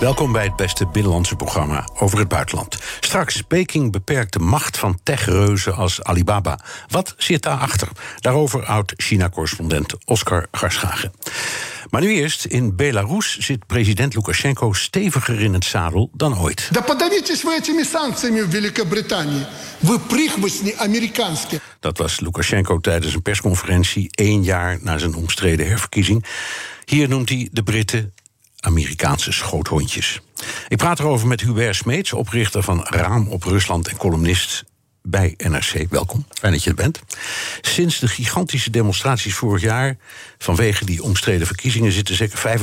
Welkom bij het beste binnenlandse programma over het buitenland. Straks, Peking beperkt de macht van techreuzen als Alibaba. Wat zit daarachter? Daarover houdt China-correspondent Oscar Garschagen. Maar nu eerst, in Belarus zit president Lukashenko steviger in het zadel dan ooit. Dat was Lukashenko tijdens een persconferentie één jaar na zijn omstreden herverkiezing. Hier noemt hij de Britten Amerikaanse schoothondjes. Ik praat erover met Hubert Smeets, oprichter van Raam op Rusland en columnist bij NRC. Welkom, fijn dat je er bent. Sinds de gigantische demonstraties vorig jaar vanwege die omstreden verkiezingen zitten zeker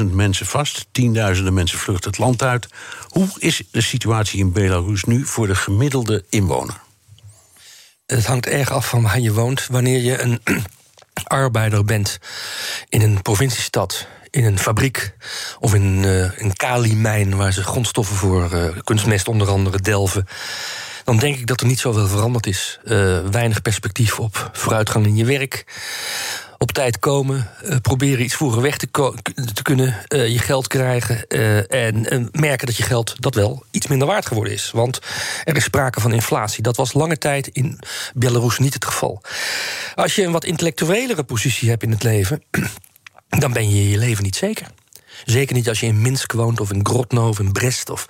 35.000 mensen vast. Tienduizenden mensen vluchten het land uit. Hoe is de situatie in Belarus nu voor de gemiddelde inwoner? Het hangt erg af van waar je woont. Wanneer je een arbeider bent in een provinciestad, in een fabriek of in uh, een kaliemijn waar ze grondstoffen voor uh, kunstmest onder andere delven. Dan denk ik dat er niet zoveel veranderd is. Uh, weinig perspectief op vooruitgang in je werk. Op tijd komen, proberen iets vroeger weg te, te kunnen, je geld krijgen en merken dat je geld dat wel iets minder waard geworden is. Want er is sprake van inflatie. Dat was lange tijd in Belarus niet het geval. Als je een wat intellectuelere positie hebt in het leven, dan ben je je leven niet zeker. Zeker niet als je in Minsk woont, of in Grodno, of in Brest, of,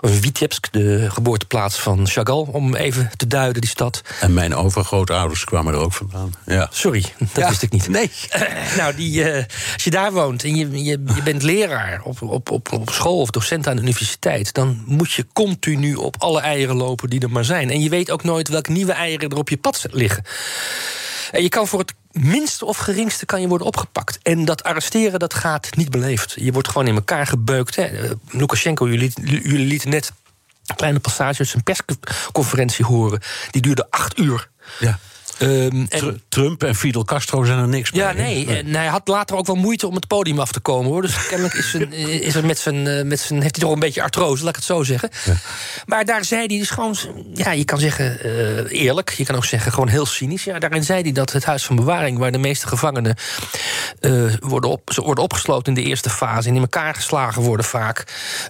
of in Vitebsk, de geboorteplaats van Chagall, om even te duiden, die stad. En mijn overgrootouders kwamen er ook vandaan. Ja. Sorry, dat Ja. wist ik niet. Nee. Eh, nou, die, eh, als je daar woont en je, je, je bent leraar op, op, op, op school of docent aan de universiteit, dan moet je continu op alle eieren lopen die er maar zijn. En je weet ook nooit welke nieuwe eieren er op je pad liggen. En je kan voor het minste of geringste kan je worden opgepakt. En dat arresteren, dat gaat niet beleefd. Je wordt gewoon in elkaar gebeukt. Hè. Eh, Lukashenko, jullie, jullie lieten net een kleine passage uit zijn persconferentie horen. Die duurde acht uur. Ja. Ehm, en- Trump en Fidel Castro zijn er niks ja, mee, hè? nee. En hij had later ook wel moeite om het podium af te komen hoor. Dus kennelijk is, zijn, is er met zijn, eh, met zijn. heeft hij toch een beetje artrose, laat ik het zo zeggen. Maar daar zei hij dus gewoon. Ja, je kan zeggen eh, eerlijk. Je kan ook zeggen gewoon heel cynisch. Ja, daarin zei hij dat het huis van bewaring, waar de meeste gevangenen eh, worden, op, ze worden opgesloten in de eerste fase en in elkaar geslagen worden vaak.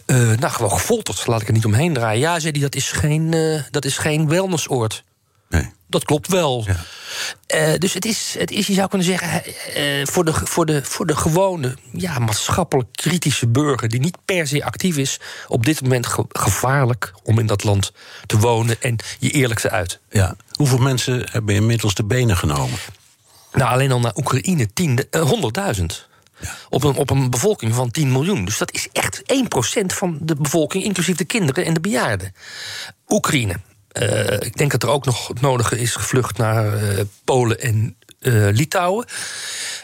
nou, gewoon gefolterd, laat ik er niet omheen draaien. Ja, zei hij, dat is geen, dat is geen wellnessoord. Nee. Dat klopt wel. Ja. Eh, dus het is, het is, je zou kunnen zeggen, eh, voor, de, voor, de, voor de gewone, ja, maatschappelijk kritische burger, die niet per se actief is, op dit moment ge- gevaarlijk om in dat land te wonen en je eerlijk te uit. Ja. Hoeveel mensen hebben inmiddels de benen genomen? Nou, alleen al naar Oekraïne, tien- eh, 100.000. Op, een, op een bevolking van 10 miljoen. Dus dat is echt 1% van de bevolking, inclusief de kinderen en de bejaarden. Oekraïne. Eh, ik denk dat er ook nog het nodige is gevlucht naar eh, Polen en eh, Litouwen.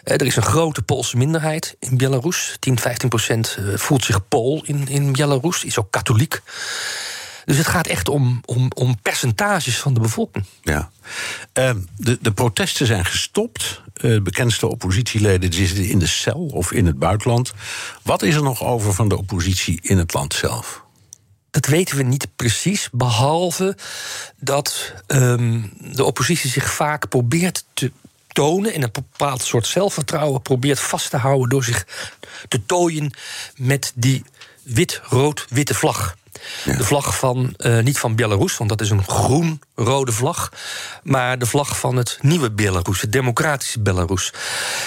Er is een grote Poolse minderheid in Belarus. 10, 15 procent voelt zich Pool in, in Belarus. Is ook katholiek. Dus het gaat echt om, om, om percentages van de bevolking. Ja. Ehm, de, de protesten zijn gestopt. Bekendste oppositieleden zitten in de cel of in het buitenland. Wat is er nog over van de oppositie in het land zelf? Dat weten we niet precies, behalve dat ehm, de oppositie zich vaak probeert te tonen en een bepaald soort zelfvertrouwen probeert vast te houden door zich te tooien met die wit-rood-witte vlag. De vlag van, eh, niet van Belarus, want dat is een groen-rode vlag. Maar de vlag van het nieuwe Belarus, het democratische Belarus.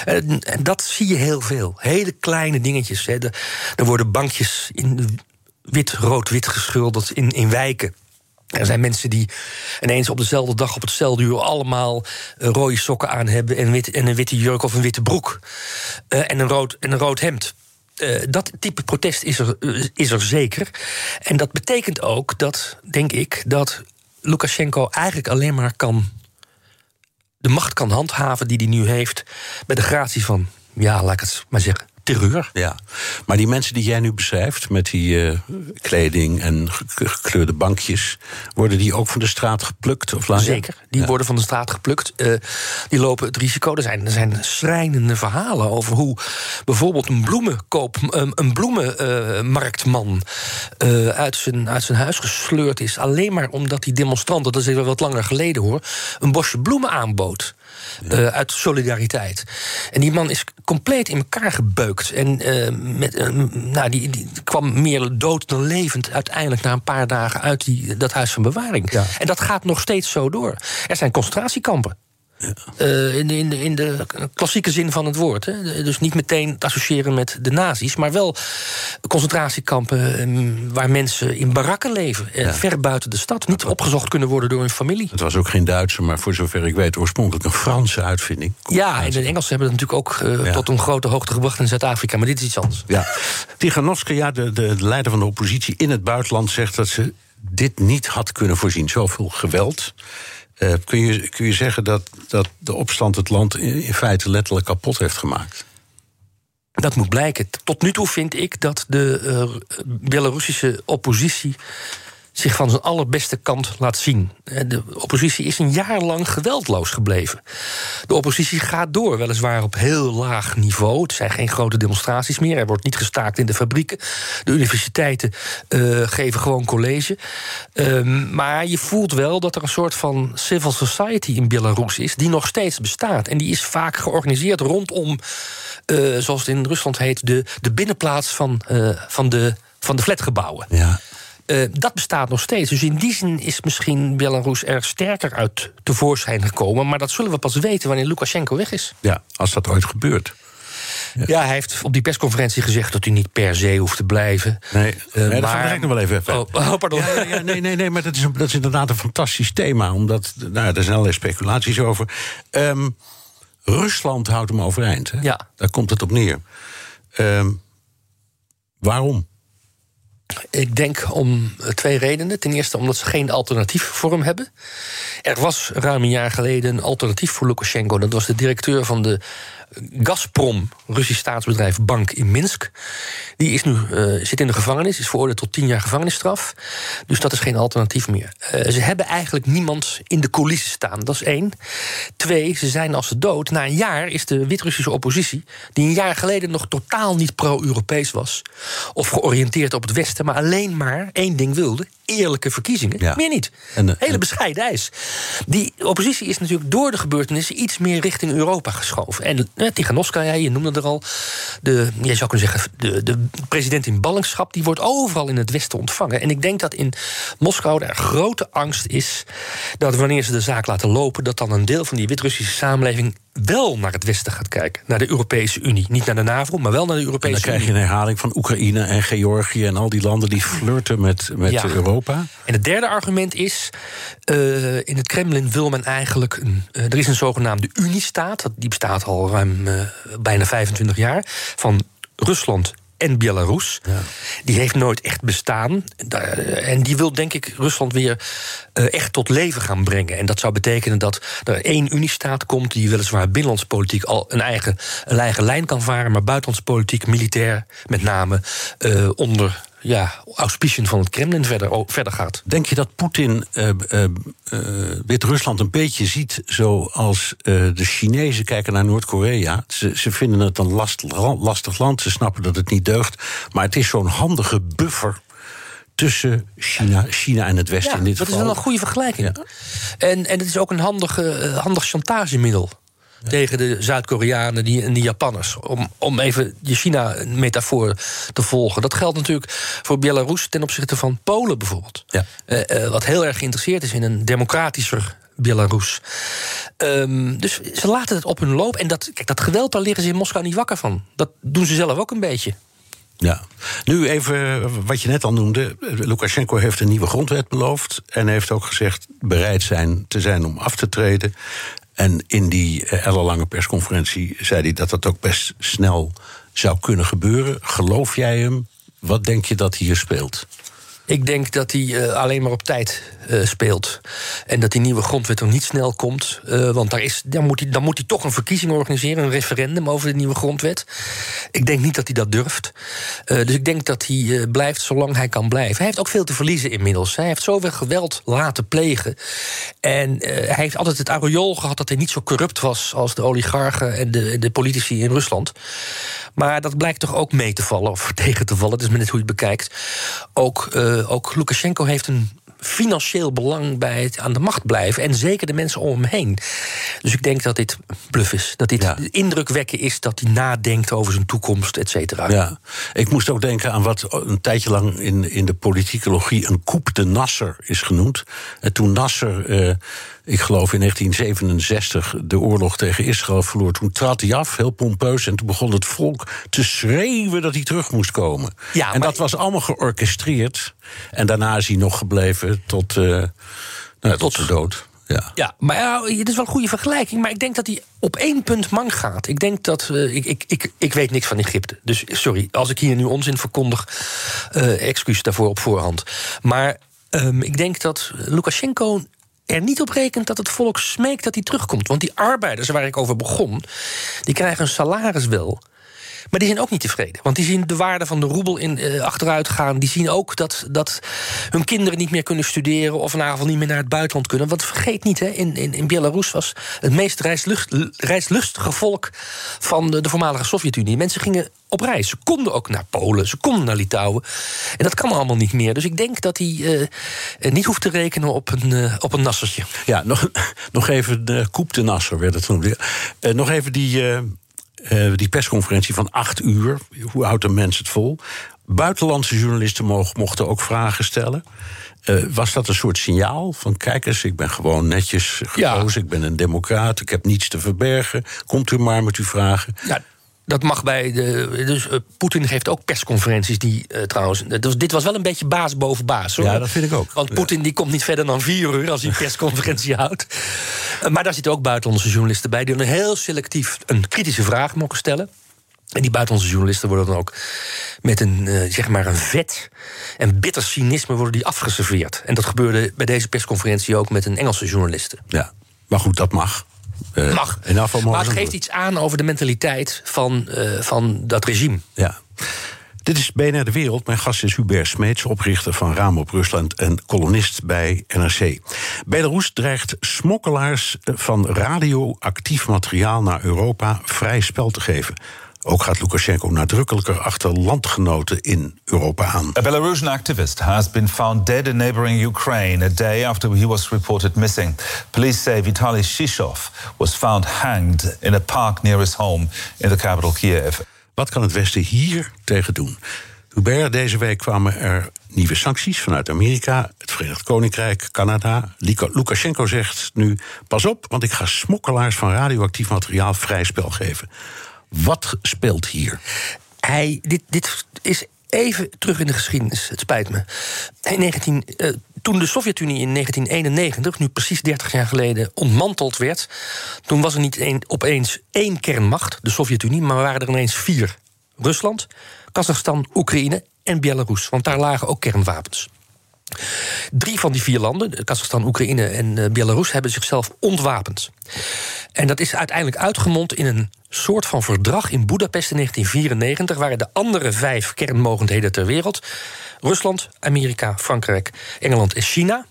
En, en dat zie je heel veel. Hele kleine dingetjes. Hè. De- er worden bankjes in wit-rood-wit geschilderd in, in wijken. Er zijn mensen die ineens op dezelfde dag op hetzelfde uur allemaal eh, rode sokken aan hebben en, wit, en een witte jurk of een witte broek. Eh, en, een rood, en een rood hemd. Eh, dat type protest is er, is er zeker. En dat betekent ook dat, denk ik, dat Lukashenko eigenlijk alleen maar kan. de macht kan handhaven die hij nu heeft. bij de gratie van, ja, laat ik het maar zeggen, terreur. Ja, maar die mensen die jij nu beschrijft, met die uh, kleding en gekleurde bankjes, worden die ook van de straat geplukt? Of laat Zeker, die ja. worden van de straat geplukt. Uh, die lopen het risico. Er zijn, er zijn schrijnende verhalen over hoe bijvoorbeeld een bloemenkoop, een, een bloemenmarktman uh, uit, zijn, uit zijn huis gesleurd is. Alleen maar omdat die demonstranten, dat is even wat langer geleden hoor, een bosje bloemen aanbood. Uh, uit solidariteit. En die man is compleet in elkaar gebeukt. En uh, met, uh, nou, die, die, kwam meer dood dan levend uiteindelijk na een paar dagen uit die, dat huis van bewaring. Ja. En dat gaat nog steeds zo door. Er zijn concentratiekampen. Ja. Uh, in, de, in, de, in de klassieke zin van het woord. Hè. Dus niet meteen te associëren met de nazi's, maar wel concentratiekampen um, waar mensen in barakken leven, ja. ver buiten de stad, niet opgezocht kunnen worden door hun familie. Het was ook geen Duitse, maar voor zover ik weet, oorspronkelijk een Franse uitvinding. Ja, en de Engelsen hebben het natuurlijk ook uh, ja. tot een grote hoogte gebracht in Zuid-Afrika, maar dit is iets anders. Ja. Tiganovskaya, de, de leider van de oppositie in het buitenland, zegt dat ze dit niet had kunnen voorzien. Zoveel geweld. Uh, kun, je, kun je zeggen dat, dat de opstand het land in, in, feite letterlijk kapot heeft gemaakt? Dat moet blijken. Tot nu toe vind ik dat de uh, Belarussische oppositie zich van zijn allerbeste kant laat zien. De oppositie is een jaar lang geweldloos gebleven. De oppositie gaat door, weliswaar op heel laag niveau. Het zijn geen grote demonstraties meer. Er wordt niet gestaakt in de fabrieken. De universiteiten uh, geven gewoon college. Um, maar je voelt wel dat er een soort van civil society in Belarus is... die nog steeds bestaat. En die is vaak georganiseerd rondom, uh, zoals het in Rusland heet... de, de binnenplaats van, van, de, van de flatgebouwen. Ja. Uh, dat bestaat nog steeds. Dus in die zin is misschien Belarus er sterker uit tevoorschijn gekomen. Maar dat zullen we pas weten wanneer Lukashenko weg is. Ja, als dat ooit gebeurt. Ja. ja, hij heeft op die persconferentie gezegd dat hij niet per se hoeft te blijven. Nee, uh, nee dat maar... ik nog wel even. Oh, oh pardon. Ja, ja, nee, nee, nee, maar dat is, een, dat is inderdaad een fantastisch thema. Omdat, nou, er zijn allerlei speculaties over. Um, Rusland houdt hem overeind. Hè? Ja. Daar komt het op neer. Um, waarom? Ik denk om twee redenen. Ten eerste omdat ze geen alternatief voor hem hebben. Er was ruim een jaar geleden een alternatief voor Lukashenko. Dat was de directeur van de Gazprom, Russisch staatsbedrijf, bank in Minsk. Die is nu, uh, zit in de gevangenis, is veroordeeld tot tien jaar gevangenisstraf. Dus dat is geen alternatief meer. Uh, ze hebben eigenlijk niemand in de coulissen staan, dat is één. Twee, ze zijn als ze dood. Na een jaar is de Wit-Russische oppositie, die een jaar geleden nog totaal niet pro-Europees was, of georiënteerd op het Westen, maar alleen maar één ding wilde: eerlijke verkiezingen. Ja. Meer niet. En, Hele en... bescheiden eis. Die oppositie is natuurlijk door de gebeurtenissen iets meer richting Europa geschoven. En eh, Tiganovskaya, je noemde er al. De, je zou kunnen zeggen, de, de president in ballingschap, die wordt overal in het Westen ontvangen. En ik denk dat in Moskou er grote angst is dat wanneer ze de zaak laten lopen, dat dan een deel van die Wit-Russische samenleving wel naar het Westen gaat kijken. Naar de Europese Unie. Niet naar de NAVO, maar wel naar de Europese Unie. dan krijg je een herhaling van Oekraïne en Georgië en al die landen die flirten met, met ja. Europa. En het derde argument is: uh, in het Kremlin wil men eigenlijk. Een, uh, er is een zogenaamde Uniestaat. Die bestaat al ruim uh, bijna 25 jaar. Van Rusland en Belarus. Ja. Die heeft nooit echt bestaan. En die wil, denk ik, Rusland weer uh, echt tot leven gaan brengen. En dat zou betekenen dat er één Uniestaat komt... die weliswaar binnenlandspolitiek al een eigen, een eigen lijn kan varen... maar buitenlandspolitiek, militair met name, uh, onder ja, auspiciën van het Kremlin verder, verder gaat. Denk je dat Poetin uh, Wit-Rusland een beetje ziet zoals de Chinezen kijken naar Noord-Korea? Ze, ze, vinden het een last, lastig land, ze snappen dat het niet deugt, maar het is zo'n handige buffer tussen China, China en het Westen ja, in dit dat geval. Dat is wel een goede vergelijking. Ja. En, en het is ook een handige, handig chantagemiddel. Tegen de Zuid-Koreanen en de Japanners. Om, om even je China-metafoor te volgen. Dat geldt natuurlijk voor Belarus ten opzichte van Polen bijvoorbeeld. Ja. Uh, uh, wat heel erg geïnteresseerd is in een democratischer Belarus. Um, dus ze laten het op hun loop. En dat, kijk, dat geweld, daar liggen ze in Moskou niet wakker van. Dat doen ze zelf ook een beetje. Ja, nu even wat je net al noemde. Lukashenko heeft een nieuwe grondwet beloofd. En heeft ook gezegd bereid zijn te zijn om af te treden. En in die ellenlange persconferentie zei hij dat dat ook best snel zou kunnen gebeuren. Geloof jij hem? Wat denk je dat hier speelt? Ik denk dat hij uh, alleen maar op tijd uh, speelt. En dat die nieuwe grondwet er niet snel komt. Uh, want daar is, dan, moet hij, dan moet hij toch een verkiezing organiseren, een referendum over de nieuwe grondwet. Ik denk niet dat hij dat durft. dus ik denk dat hij blijft zolang hij kan blijven. Hij heeft ook veel te verliezen inmiddels. Hij heeft zoveel geweld laten plegen. En hij heeft altijd het aureool gehad dat hij niet zo corrupt was als de oligarchen en de, de politici in Rusland. Maar dat blijkt toch ook mee te vallen of tegen te vallen. Dat is maar net hoe je het bekijkt. Ook, uh, ook Lukashenko heeft een financieel belang bij het aan de macht blijven. En zeker de mensen om hem heen. Dus ik denk dat dit bluff is. Dat dit ja. indruk wekken is dat hij nadenkt over zijn toekomst, et cetera. Ja, ik moest ook denken aan wat een tijdje lang in, in de politicologie een coup de Nasser is genoemd. En toen Nasser. Eh, ik geloof in 1967 de oorlog tegen Israël verloor. Toen trad hij af, heel pompeus, en toen begon het volk te schreeuwen dat hij terug moest komen. Ja, en dat was allemaal georchestreerd. En daarna is hij nog gebleven tot, uh, nou, tot, tot de dood. Ja. ja, maar ja, het is wel een goede vergelijking. Maar ik denk dat hij op één punt man gaat. Ik denk dat. Uh, ik, ik, ik, ik weet niks van Egypte. Dus sorry, als ik hier nu onzin verkondig. Uh, excuus daarvoor op voorhand. Maar um, ik denk dat Lukashenko er niet op rekent dat het volk smeekt dat hij terugkomt. Want die arbeiders waar ik over begon, die krijgen een salaris wel. Maar die zijn ook niet tevreden. Want die zien de waarde van de roebel in, uh, achteruit gaan. Die zien ook dat, dat hun kinderen niet meer kunnen studeren... of vanavond niet meer naar het buitenland kunnen. Want vergeet niet, hè, in, in, in Belarus was het meest reislucht, reislustige volk... van de, de voormalige Sovjet-Unie. Mensen gingen op reis. Ze konden ook naar Polen, ze konden naar Litouwen. En dat kan allemaal niet meer. Dus ik denk dat hij uh, niet hoeft te rekenen op een, op een nassertje. Ja, nog, nog even de koep de nasser werd het. Uh, nog even die uh, die persconferentie van acht uur. Hoe houdt een mens het vol? Buitenlandse journalisten mochten ook vragen stellen. Uh, was dat een soort signaal van kijk eens, ik ben gewoon netjes gekozen, ik ben een democraat, ik heb niets te verbergen. Komt u maar met uw vragen. Ja, dat mag bij de. Dus uh, Poetin geeft ook persconferenties die uh, trouwens. Dus dit was wel een beetje baas boven baas. Hoor. Ja, dat vind ik ook. Want Poetin die komt niet verder dan vier uur als hij een persconferentie houdt. Uh, maar daar zitten ook buitenlandse journalisten bij die dan heel selectief een kritische vraag mogen stellen. En die buitenlandse journalisten worden dan ook met een, zeg maar een vet en bitter cynisme worden die afgeserveerd. En dat gebeurde bij deze persconferentie ook met een Engelse journaliste. Ja, maar goed, dat mag. Uh, Mag. Maar het geeft iets aan over de mentaliteit van, uh, van dat regime. Ja. Dit is BNR De Wereld. Mijn gast is Hubert Smeets, oprichter van Raam op Rusland en columnist bij NRC. Belarus dreigt smokkelaars van radioactief materiaal naar Europa vrij spel te geven. Ook gaat Lukashenko nadrukkelijker achter landgenoten in Europa aan. A Belarusian activist has been found dead in neighboring Ukraine a day after he was reported missing. Police say Vitaly Shishov was found hanged in a park near his home in the capital Kiev. Wat kan het Westen hier tegen doen? Hubert, deze week kwamen er nieuwe sancties vanuit Amerika, het Verenigd Koninkrijk, Canada. Lukashenko zegt nu: pas op, want ik ga smokkelaars van radioactief materiaal vrij spel geven. Wat speelt hier? Hij, dit, dit is even terug in de geschiedenis. Het spijt me. In 19, uh, toen de Sovjet-Unie in 1991, nu precies 30 jaar geleden, ontmanteld werd. toen was er niet een, opeens één kernmacht, de Sovjet-Unie, maar waren er ineens vier: Rusland, Kazachstan, Oekraïne en Belarus. Want daar lagen ook kernwapens. Drie van die vier landen, Kazachstan, Oekraïne en uh, Belarus, hebben zichzelf ontwapend. En dat is uiteindelijk uitgemond in een soort van verdrag in Budapest in 1994, waar de andere vijf kernmogendheden ter wereld, Rusland, Amerika, Frankrijk, Engeland en China,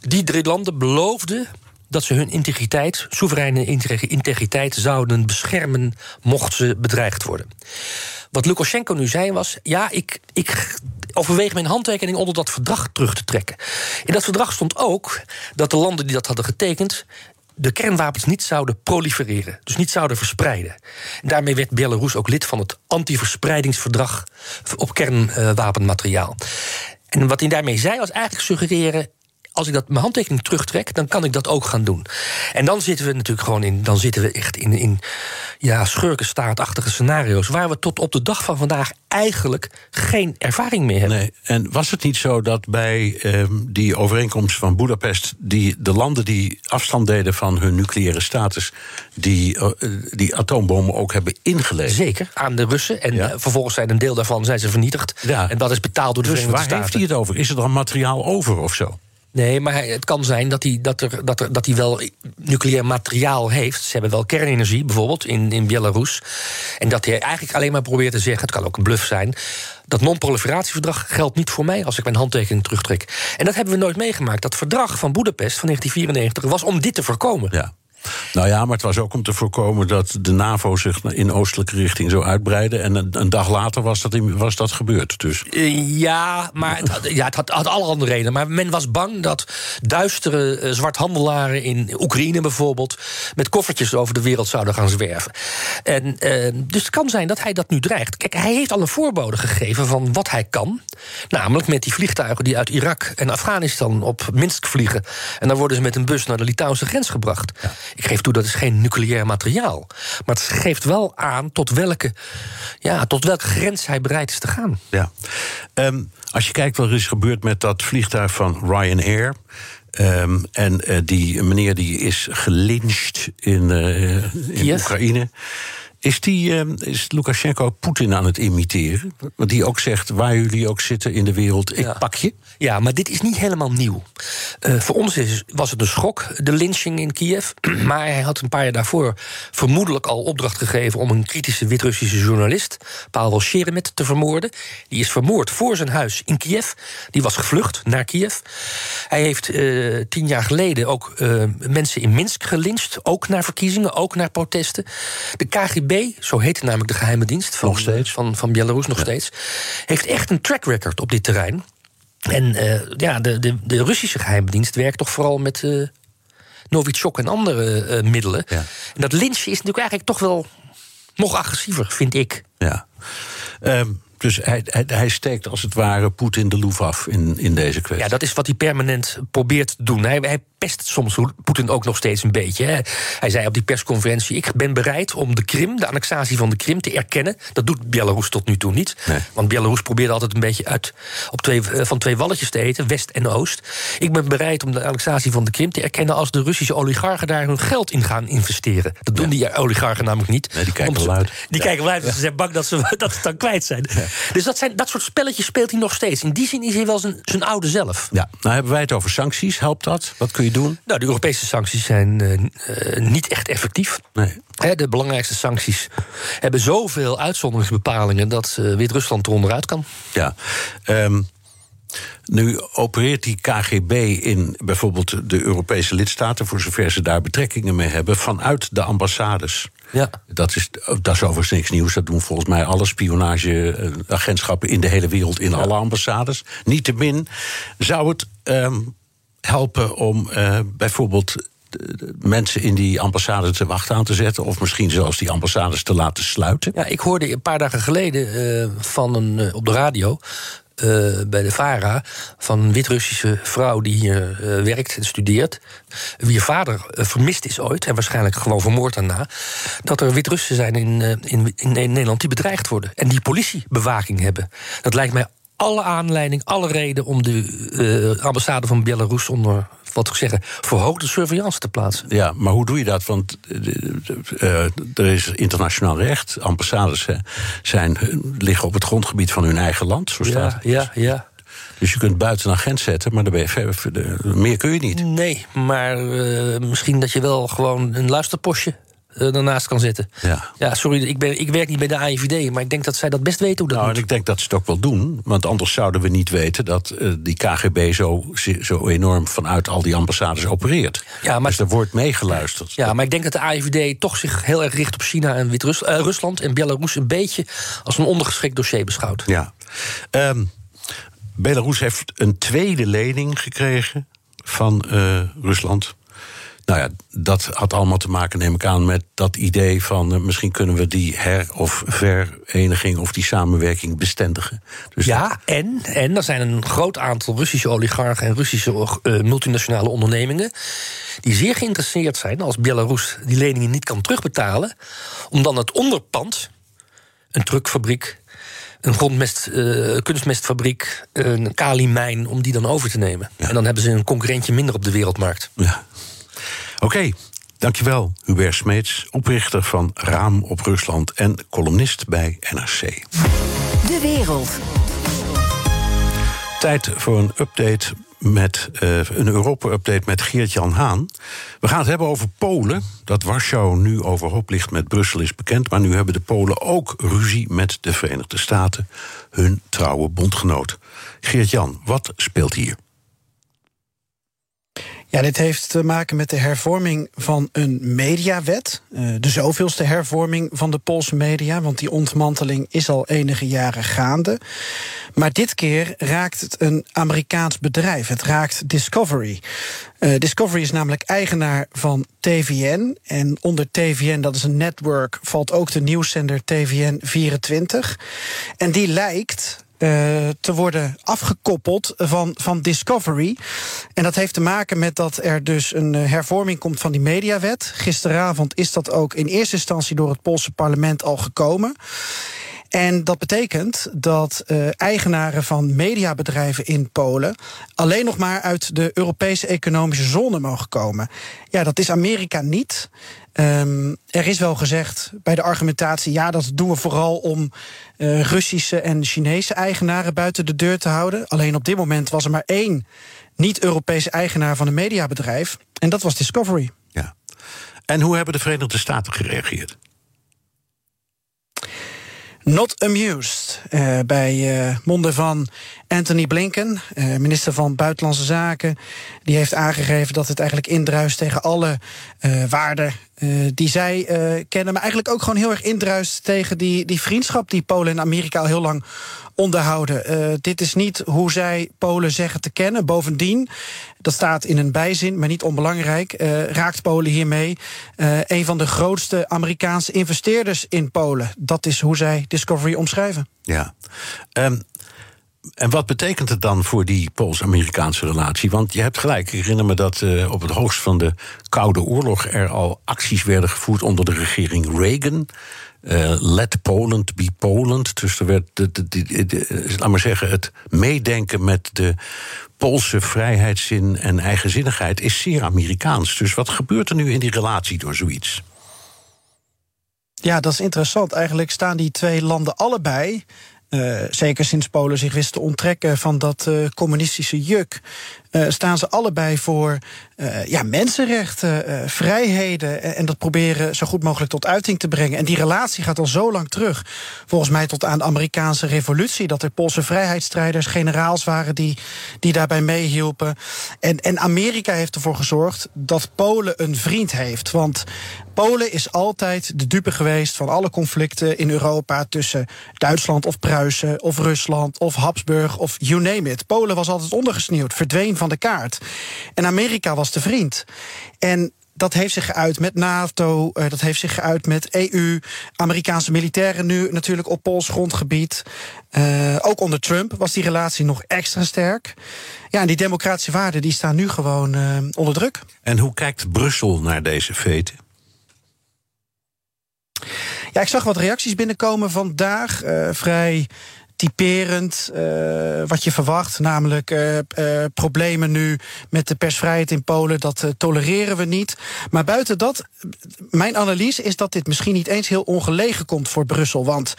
die drie landen beloofden dat ze hun integriteit, soevereine integriteit, zouden beschermen mocht ze bedreigd worden. Wat Lukashenko nu zei was: ja, ik, ik overweeg mijn handtekening onder dat verdrag terug te trekken. In dat verdrag stond ook dat de landen die dat hadden getekend de kernwapens niet zouden prolifereren, dus niet zouden verspreiden. En daarmee werd Belarus ook lid van het antiverspreidingsverdrag op kernwapenmateriaal. En wat hij daarmee zei was eigenlijk suggereren als ik dat mijn handtekening terugtrek, dan kan ik dat ook gaan doen. En dan zitten we natuurlijk gewoon in, dan zitten we echt in, in ja, schurkenstaatachtige scenario's... waar we tot op de dag van vandaag eigenlijk geen ervaring mee hebben. Nee. En was het niet zo dat bij ehm, die overeenkomst van Budapest... Die, de landen die afstand deden van hun nucleaire status... die, uh, die atoombommen ook hebben ingeleverd? Zeker, aan de Russen. En Ja. eh, vervolgens zijn een deel daarvan zijn ze vernietigd. Ja. En dat is betaald door de Dus Verenigde waar Staten. heeft hij het over? Is er dan materiaal over of zo? Nee, maar het kan zijn dat hij, dat er, dat er, dat hij wel nucleair materiaal heeft. Ze hebben wel kernenergie, bijvoorbeeld, in, in Belarus. En dat hij eigenlijk alleen maar probeert te zeggen... het kan ook een bluff zijn... dat non-proliferatieverdrag geldt niet voor mij... als ik mijn handtekening terugtrek. En dat hebben we nooit meegemaakt. Dat verdrag van Boedapest van 1994 was om dit te voorkomen. Ja. Nou ja, maar het was ook om te voorkomen dat de NAVO zich in oostelijke richting zou uitbreiden. En een, een dag later was dat, in- was dat gebeurd. Dus Eh, Ja, maar het had, ja, het had, had alle andere redenen. Maar men was bang dat duistere eh, zwarthandelaren in Oekraïne bijvoorbeeld... met koffertjes over de wereld zouden gaan zwerven. En, eh, dus het kan zijn dat hij dat nu dreigt. Kijk, hij heeft al een voorbode gegeven van wat hij kan. Namelijk met die vliegtuigen die uit Irak en Afghanistan op Minsk vliegen. En dan worden ze met een bus naar de Litouwse grens gebracht. Ik geef toe, dat is geen nucleair materiaal. Maar het geeft wel aan tot welke, ja, tot welke grens hij bereid is te gaan. ja. Ehm, als je kijkt wat er is gebeurd met dat vliegtuig van Ryanair. ehm, en eh, die meneer die is gelyncht in, eh, in. Oekraïne. Is, die, ehm, is Lukashenko Poetin aan het imiteren? Want die ook zegt, waar jullie ook zitten in de wereld, ik Ja. pak je. Ja, maar dit is niet helemaal nieuw. Eh, voor ons is, was het een schok, de lynching in Kiev. Maar hij had een paar jaar daarvoor vermoedelijk al opdracht gegeven... om een kritische Wit-Russische journalist, Pavel Sheremet, te vermoorden. Die is vermoord voor zijn huis in Kiev. Die was gevlucht naar Kiev. Hij heeft eh, tien jaar geleden ook eh, mensen in Minsk gelyncht. Ook naar verkiezingen, ook naar protesten. De KGB, zo heette namelijk de geheime dienst... van, Nog steeds. van, van Belarus nog steeds... heeft echt een track record op dit terrein... En eh, ja, de, de, de Russische geheime dienst werkt toch vooral met eh Novichok en andere eh, middelen. Ja. En dat lynchen is natuurlijk eigenlijk toch wel nog agressiever, vind ik. Ja. Ehm, dus hij, hij, hij steekt als het ware Poetin de loef af in, in deze kwestie. Ja, dat is wat hij permanent probeert te doen. Hij, hij pest soms Poetin ook nog steeds een beetje. Hè. Hij zei op die persconferentie: Ik ben bereid om de Krim, de annexatie van de Krim, te erkennen. Dat doet Belarus tot nu toe niet. Nee. Want Belarus probeert altijd een beetje uit, op twee, eh, van twee walletjes te eten, West en Oost. Ik ben bereid om de annexatie van de Krim te erkennen als de Russische oligarchen daar hun geld in gaan investeren. Dat doen die oligarchen namelijk niet. Nee, die kijken wel uit. Die kijken wel uit, want ze zijn bang dat ze, dat ze dan kwijt zijn. Dus dat, zijn, dat soort spelletjes speelt hij nog steeds. In die zin is hij wel zijn, zijn oude zelf. Ja, nou hebben wij het over sancties. Helpt dat? Wat kun je doen? Nou, de Europese sancties zijn eh, eh, niet echt effectief. Nee. De belangrijkste sancties hebben zoveel uitzonderingsbepalingen dat eh, Wit-Rusland eronder uit kan. Ja. Ehm, nu opereert die KGB in bijvoorbeeld de Europese lidstaten, voor zover ze daar betrekkingen mee hebben, vanuit de ambassades. Ja. Dat is, dat is overigens niks nieuws. Dat doen volgens mij alle spionageagentschappen in de hele wereld, in alle ambassades. Niettemin zou het ehm, helpen om eh, bijvoorbeeld de mensen in die ambassade te wachten aan te zetten. Of misschien zelfs die ambassades te laten sluiten. Ja, ik hoorde een paar dagen geleden eh, van een, eh, op de radio. eh, bij de VARA van een Wit-Russische vrouw die hier eh, werkt en studeert. Wie vader eh, vermist is ooit en waarschijnlijk gewoon vermoord daarna. Dat er Wit-Russen zijn in, eh, in, in Nederland die bedreigd worden. En die politiebewaking hebben. Dat lijkt mij alle aanleiding, alle reden om de eh, ambassade van Belarus onder, wat ik zeggen, verhoogde surveillance te plaatsen. Ja, maar hoe doe je dat? Want eh, eh, er is internationaal recht. Ambassades zijn, liggen op het grondgebied van hun eigen land. Zo staat het. ja, ja. Dus je kunt buiten een agent zetten, maar dan ben je ver, ver- meer kun je niet. Nee, maar misschien dat je wel gewoon een luisterpostje eh, daarnaast kan zetten. Ja. Ja, sorry, ik, ben, ik werk niet bij de AIVD, maar ik denk dat zij dat best weten hoe dat Nou, en moet. ik denk dat ze het ook wel doen. Want anders zouden we niet weten dat eh, die KGB zo, zo enorm vanuit al die ambassades opereert. Ja, maar- dus er wordt meegeluisterd. Ja, maar ik denk dat de AIVD toch zich heel erg richt op China en Wit-Rusland en Belarus een beetje als een ondergeschikt dossier beschouwt. Ja. Ehm, Belarus heeft een tweede lening gekregen van eh, Rusland. Nou ja, dat had allemaal te maken, neem ik aan, met dat idee van uh, misschien kunnen we die her- of vereniging of die samenwerking bestendigen. Dus ja, en, en er zijn een groot aantal Russische oligarchen en Russische uh, multinationale ondernemingen die zeer geïnteresseerd zijn als Belarus die leningen niet kan terugbetalen, om dan het onderpand, een truckfabriek, een grondmest, uh, kunstmestfabriek, een kalimijn, om die dan over te nemen. Ja. En dan hebben ze een concurrentje minder op de wereldmarkt. Ja. Oké, okay, dankjewel, Hubert Smeets, oprichter van Raam op Rusland en columnist bij NRC. De wereld. Tijd voor een update met uh, een Europa-update met Geert-Jan Haan. We gaan het hebben over Polen. Dat Warschau nu overhoop ligt met Brussel is bekend. Maar nu hebben de Polen ook ruzie met de Verenigde Staten, hun trouwe bondgenoot. Geert-Jan, wat speelt hier? Ja, dit heeft te maken met de hervorming van een mediawet. Uh, de zoveelste hervorming van de Poolse media, want die ontmanteling is al enige jaren gaande. Maar dit keer raakt het een Amerikaans bedrijf. Het raakt Discovery. Uh, Discovery is namelijk eigenaar van TVN. En onder TVN, dat is een network, valt ook de nieuwszender TVN 24. En die lijkt uh, te worden afgekoppeld van, van Discovery. En dat heeft te maken met dat er dus een hervorming komt van die mediawet. Gisteravond is dat ook in eerste instantie door het Poolse parlement al gekomen. En dat betekent dat uh, eigenaren van mediabedrijven in Polen alleen nog maar uit de Europese economische zone mogen komen. Ja, dat is Amerika niet. Um, er is wel gezegd bij de argumentatie, ja, dat doen we vooral om uh, Russische en Chinese eigenaren buiten de deur te houden. Alleen op dit moment was er maar één niet-Europese eigenaar van een mediabedrijf. En dat was Discovery. Ja. En hoe hebben de Verenigde Staten gereageerd? Not amused. Uh, bij uh, monden van Anthony Blinken, uh, minister van Buitenlandse Zaken. Die heeft aangegeven dat het eigenlijk indruist tegen alle waarden die zij kennen. Maar eigenlijk ook gewoon heel erg indruist tegen die, die vriendschap die Polen en Amerika al heel lang onderhouden. Dit is niet hoe zij Polen zeggen te kennen. Bovendien, dat staat in een bijzin, maar niet onbelangrijk, uh, raakt Polen hiermee uh, een van de grootste Amerikaanse investeerders in Polen. Dat is hoe zij Discovery omschrijven. Ja. Um, en wat betekent het dan voor die Pools-Amerikaanse relatie? Want je hebt gelijk, ik herinner me dat uh, op het hoogst van de Koude Oorlog er al acties werden gevoerd onder de regering Reagan. Uh, let Poland be Poland. Dus er werd, de, de, laat maar zeggen, het meedenken met de Poolse vrijheidszin en eigenzinnigheid is zeer Amerikaans. Dus wat gebeurt er nu in die relatie door zoiets? Ja, dat is interessant. Eigenlijk staan die twee landen allebei uh, zeker sinds Polen zich wist te onttrekken van dat uh, communistische juk, staan ze allebei voor ja, mensenrechten, vrijheden. En dat proberen zo goed mogelijk tot uiting te brengen. En die relatie gaat al zo lang terug. Volgens mij tot aan de Amerikaanse revolutie. Dat er Poolse vrijheidsstrijders, generaals waren die, die daarbij meehielpen. En, en Amerika heeft ervoor gezorgd dat Polen een vriend heeft. Want Polen is altijd de dupe geweest van alle conflicten in Europa tussen Duitsland of Pruisen of Rusland of Habsburg of you name it. Polen was altijd ondergesneeuwd, verdween van de kaart. En Amerika was de vriend. En dat heeft zich geuit met NATO, uh, dat heeft zich geuit met EU, Amerikaanse militairen nu natuurlijk op Pools grondgebied. Uh, ook onder Trump was die relatie nog extra sterk. Ja, en die democratische waarden die staan nu gewoon uh, onder druk. En hoe kijkt Brussel naar deze feten? Ja, ik zag wat reacties binnenkomen vandaag. Uh, vrij typerend uh, wat je verwacht. Namelijk uh, uh, problemen nu met de persvrijheid in Polen. Dat tolereren we niet. Maar buiten dat, mijn analyse is dat dit misschien niet eens heel ongelegen komt voor Brussel. Want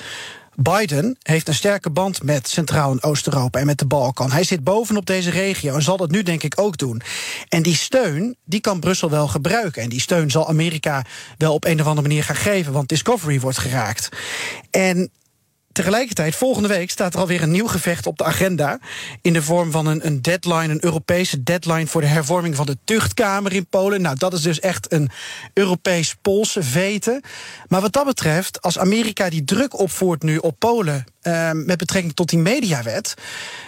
Biden heeft een sterke band met Centraal- en Oost-Europa en met de Balkan. Hij zit bovenop deze regio en zal dat nu denk ik ook doen. En die steun, die kan Brussel wel gebruiken. En die steun zal Amerika wel op een of andere manier gaan geven, want Discovery wordt geraakt. En tegelijkertijd, volgende week staat er alweer een nieuw gevecht op de agenda. In de vorm van een, een deadline, een Europese deadline voor de hervorming van de tuchtkamer in Polen. Nou, dat is dus echt een Europees-Poolse vete. Maar wat dat betreft, als Amerika die druk opvoert nu op Polen. Uh, met betrekking tot die mediawet.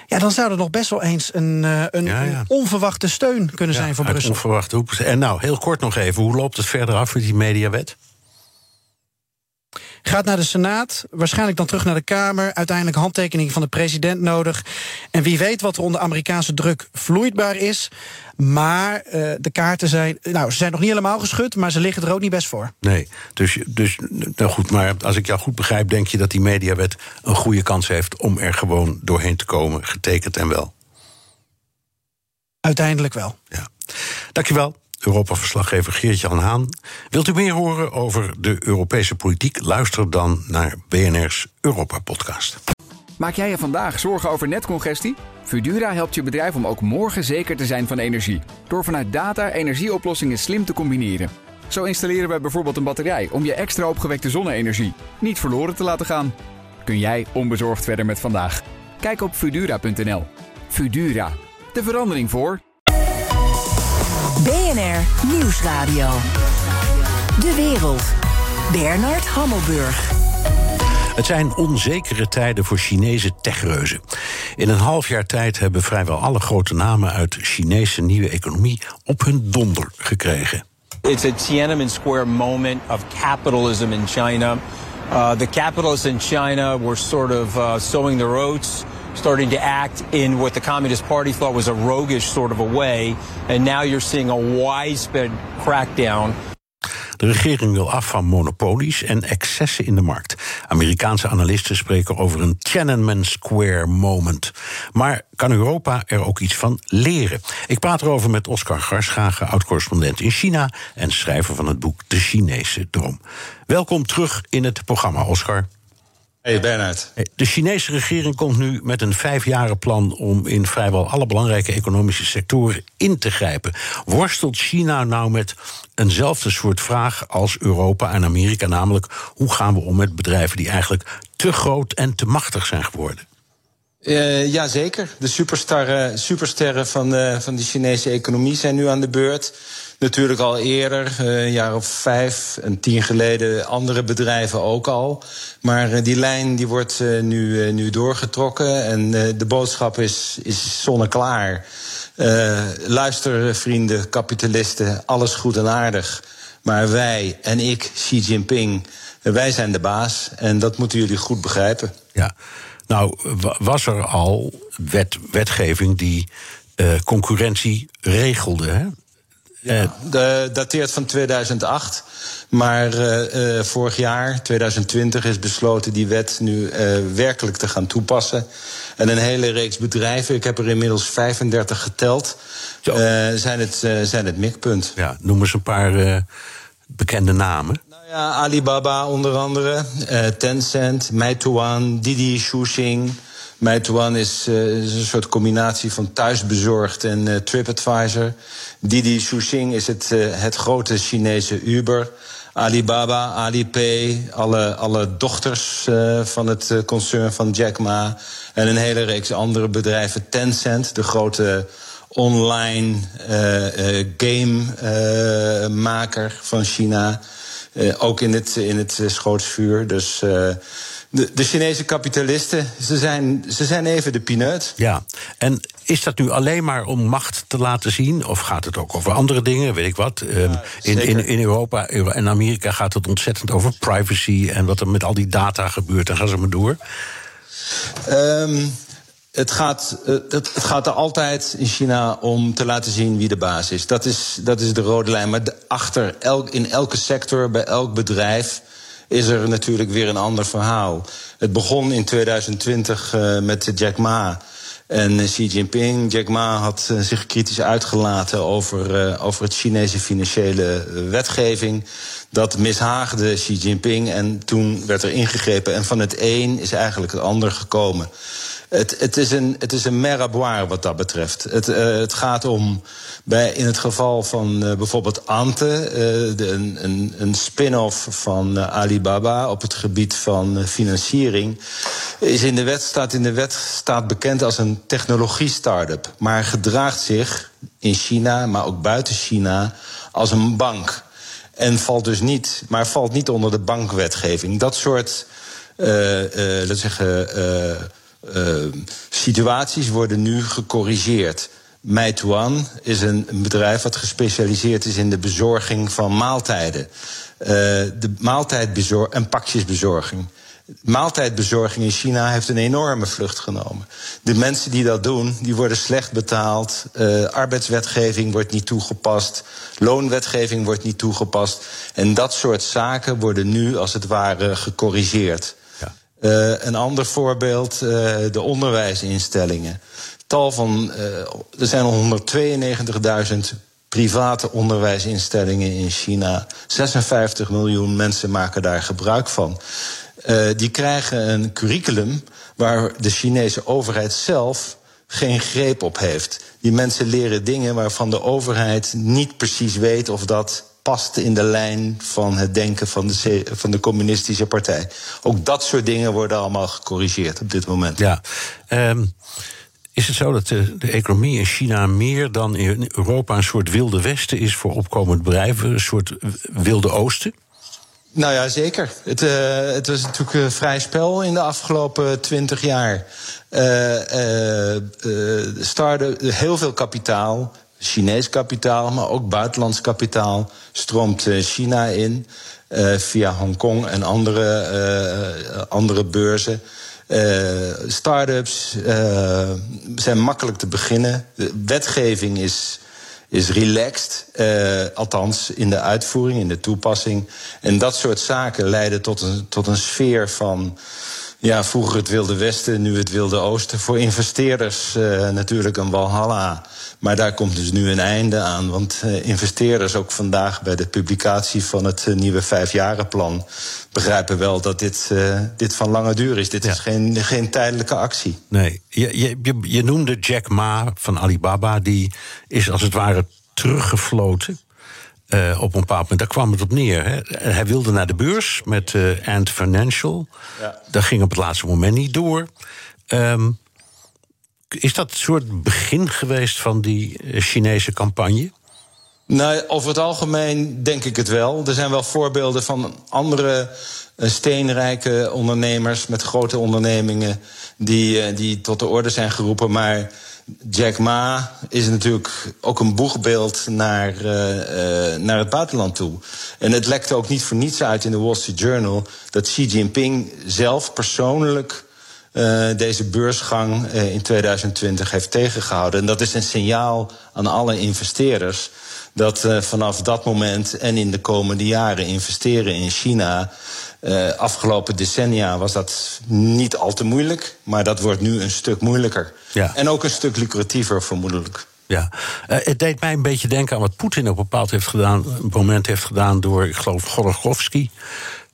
Ja, dan zou er nog best wel eens een, uh, een, Ja, ja. een onverwachte steun kunnen zijn voor Brussel. onverwachte hoek. En nou, heel kort nog even. Hoe loopt het verder af met die mediawet? Gaat naar de Senaat, waarschijnlijk dan terug naar de Kamer. Uiteindelijk handtekening van de president nodig. En wie weet wat er onder Amerikaanse druk vloeidbaar is. Maar eh, de kaarten zijn. Nou, ze zijn nog niet helemaal geschud, maar ze liggen er ook niet best voor. Nee, dus, dus nou goed, maar als ik jou goed begrijp, denk je dat die mediawet een goede kans heeft om er gewoon doorheen te komen, getekend en wel. Uiteindelijk wel. Ja. Dankjewel, Europa-verslaggever Geert-Jan Haan. Wilt u meer horen over de Europese politiek? Luister dan naar BNR's Europa-podcast. Maak jij je vandaag zorgen over netcongestie? Fudura helpt je bedrijf om ook morgen zeker te zijn van energie. Door vanuit data energieoplossingen slim te combineren. Zo installeren we bijvoorbeeld een batterij om je extra opgewekte zonne-energie niet verloren te laten gaan. Kun jij onbezorgd verder met vandaag? Kijk op Fudura.nl. Fudura, de verandering voor. BNR Nieuwsradio. De wereld. Bernard Hammelburg. Het zijn onzekere tijden voor Chinese techreuzen. In een half jaar tijd hebben vrijwel alle grote namen uit Chinese nieuwe economie op hun donder gekregen. It's a Tiananmen Square moment of capitalism in China. Uh, the capitalists in China were sort of uh, sowing their oats, starting to act in what the Communist Party thought was a roguish sort of a way. And now you're seeing a widespread crackdown De regering wil af van monopolies en excessen in de markt. Amerikaanse analisten spreken over een Tiananmen Square moment. Maar kan Europa er ook iets van leren? Ik praat erover met Oscar Garschagen, oud-correspondent in China en schrijver van het boek De Chinese Droom. Welkom terug in het programma, Oscar. Hey Bernard. De Chinese regering komt nu met een vijfjarenplan om in vrijwel alle belangrijke economische sectoren in te grijpen. Worstelt China nou met eenzelfde soort vraag als Europa en Amerika, namelijk hoe gaan we om met bedrijven die eigenlijk te groot en te machtig zijn geworden? Uh, Jazeker. De supersterren, supersterren van, de, van de Chinese economie zijn nu aan de beurt. Natuurlijk al eerder, uh, een jaar of vijf en tien geleden, andere bedrijven ook al. Maar uh, die lijn die wordt uh, nu, nu doorgetrokken en de boodschap is, is zonneklaar. luister, vrienden, kapitalisten, alles goed en aardig. Maar wij en ik, Xi Jinping, wij zijn de baas. En dat moeten jullie goed begrijpen. Ja. Nou, was er al wet, wetgeving die uh, concurrentie regelde? Hè? Ja, de, dateert van 2008. Maar uh, uh, vorig jaar, 2020, is besloten die wet nu werkelijk te gaan toepassen. En een hele reeks bedrijven, ik heb er inmiddels 35 geteld, zijn, het, zijn het mikpunt. Ja, noem eens een paar bekende namen. Ja, Alibaba onder andere, Tencent, Meituan, Didi Xuxing. Meituan is, uh, is, een soort combinatie van thuisbezorgd en uh, TripAdvisor. Didi Xuxing is het, het grote Chinese Uber. Alibaba, Alipay, alle, alle dochters van het concern van Jack Ma. En een hele reeks andere bedrijven. Tencent, de grote online gamemaker van China. Uh, ook in het, in het schootsvuur. Dus uh, de, de Chinese kapitalisten, ze zijn, ze zijn even de pineut. Ja, en is dat nu alleen maar om macht te laten zien? Of gaat het ook over andere dingen, weet ik wat? Ja, um, in, in, in Europa en Amerika gaat het ontzettend over privacy... en wat er met al die data gebeurt. En gaan ze maar door. Um, het gaat, het, het, gaat er altijd in China om te laten zien wie de baas is. Dat is, dat is de rode lijn. Maar achter elk, in elke sector, bij elk bedrijf, is er natuurlijk weer een ander verhaal. Het begon in 2020 uh, met Jack Ma. En Xi Jinping, Jack Ma, had uh, zich kritisch uitgelaten over, over het Chinese financiële wetgeving. Dat mishaagde Xi Jinping en toen werd er ingegrepen. En van het een is eigenlijk het ander gekomen. Het, het, is een, het is een meraboire wat dat betreft. Het, uh, het gaat om, bij, in het geval van uh, bijvoorbeeld Ante, uh, de, een, een, spin-off van Alibaba op het gebied van financiering, is in de wet, staat in de wet staat bekend als een technologie-startup, maar gedraagt zich in China, maar ook buiten China, als een bank. En valt dus niet, maar valt niet onder de bankwetgeving. Dat soort, laten zeggen uh, situaties worden nu gecorrigeerd. Meituan is een, bedrijf dat gespecialiseerd is in de bezorging van maaltijden. Uh, de maaltijdbezorging en pakjesbezorging. Maaltijdbezorging in China heeft een enorme vlucht genomen. De mensen die dat doen, die worden slecht betaald. Uh, arbeidswetgeving wordt niet toegepast. Loonwetgeving wordt niet toegepast. En dat soort zaken worden nu als het ware gecorrigeerd. Uh, een ander voorbeeld, uh, de onderwijsinstellingen. Tal van, uh, er zijn al 192.000 private onderwijsinstellingen in China. 56 miljoen mensen maken daar gebruik van. die krijgen een curriculum waar de Chinese overheid zelf geen greep op heeft. Die mensen leren dingen waarvan de overheid niet precies weet of dat past in de lijn van het denken van de, van de communistische partij. Ook dat soort dingen worden allemaal gecorrigeerd op dit moment. Ja. Um, is het zo dat de, de, economie in China meer dan in Europa een soort wilde westen is voor opkomend bedrijven, een soort wilde oosten? Nou ja, zeker. Het, uh, het was natuurlijk een vrij spel in de afgelopen twintig jaar. Uh, uh, starten heel veel kapitaal, Chinees kapitaal, maar ook buitenlands kapitaal stroomt eh, China in uh, via Hongkong en andere, uh, andere beurzen. Start-ups zijn makkelijk te beginnen. De wetgeving is, is relaxed, althans in de uitvoering, in de toepassing. En dat soort zaken leiden tot een, tot een sfeer van ja, vroeger het Wilde Westen, nu het Wilde Oosten. Voor investeerders uh, natuurlijk een walhalla. Maar daar komt dus nu een einde aan. Want uh, investeerders, ook vandaag bij de publicatie van het uh, nieuwe vijfjarenplan, begrijpen wel dat dit, dit van lange duur is. Dit ja. is geen, geen tijdelijke actie. Nee, je, je, je noemde Jack Ma van Alibaba. Die is als het ware teruggefloten. Uh, op een bepaald moment, daar kwam het op neer. Hè. Hij wilde naar de beurs met uh, Ant Financial. Ja. Dat ging op het laatste moment niet door. Um, is dat een soort begin geweest van die eh, Chinese campagne? Nou, over het algemeen denk ik het wel. Er zijn wel voorbeelden van andere steenrijke ondernemers met grote ondernemingen die, die tot de orde zijn geroepen. Maar Jack Ma is natuurlijk ook een boegbeeld naar, uh, uh, naar het buitenland toe. En het lekte ook niet voor niets uit in de Wall Street Journal dat Xi Jinping zelf persoonlijk uh, deze beursgang in 2020 heeft tegengehouden. En dat is een signaal aan alle investeerders dat vanaf dat moment en in de komende jaren investeren in China uh, afgelopen decennia was dat niet al te moeilijk, maar dat wordt nu een stuk moeilijker. Ja. En ook een stuk lucratiever, vermoedelijk. Ja, uh, het deed mij een beetje denken aan wat Poetin op een bepaald heeft gedaan, een moment heeft gedaan door, ik geloof, Gorogowski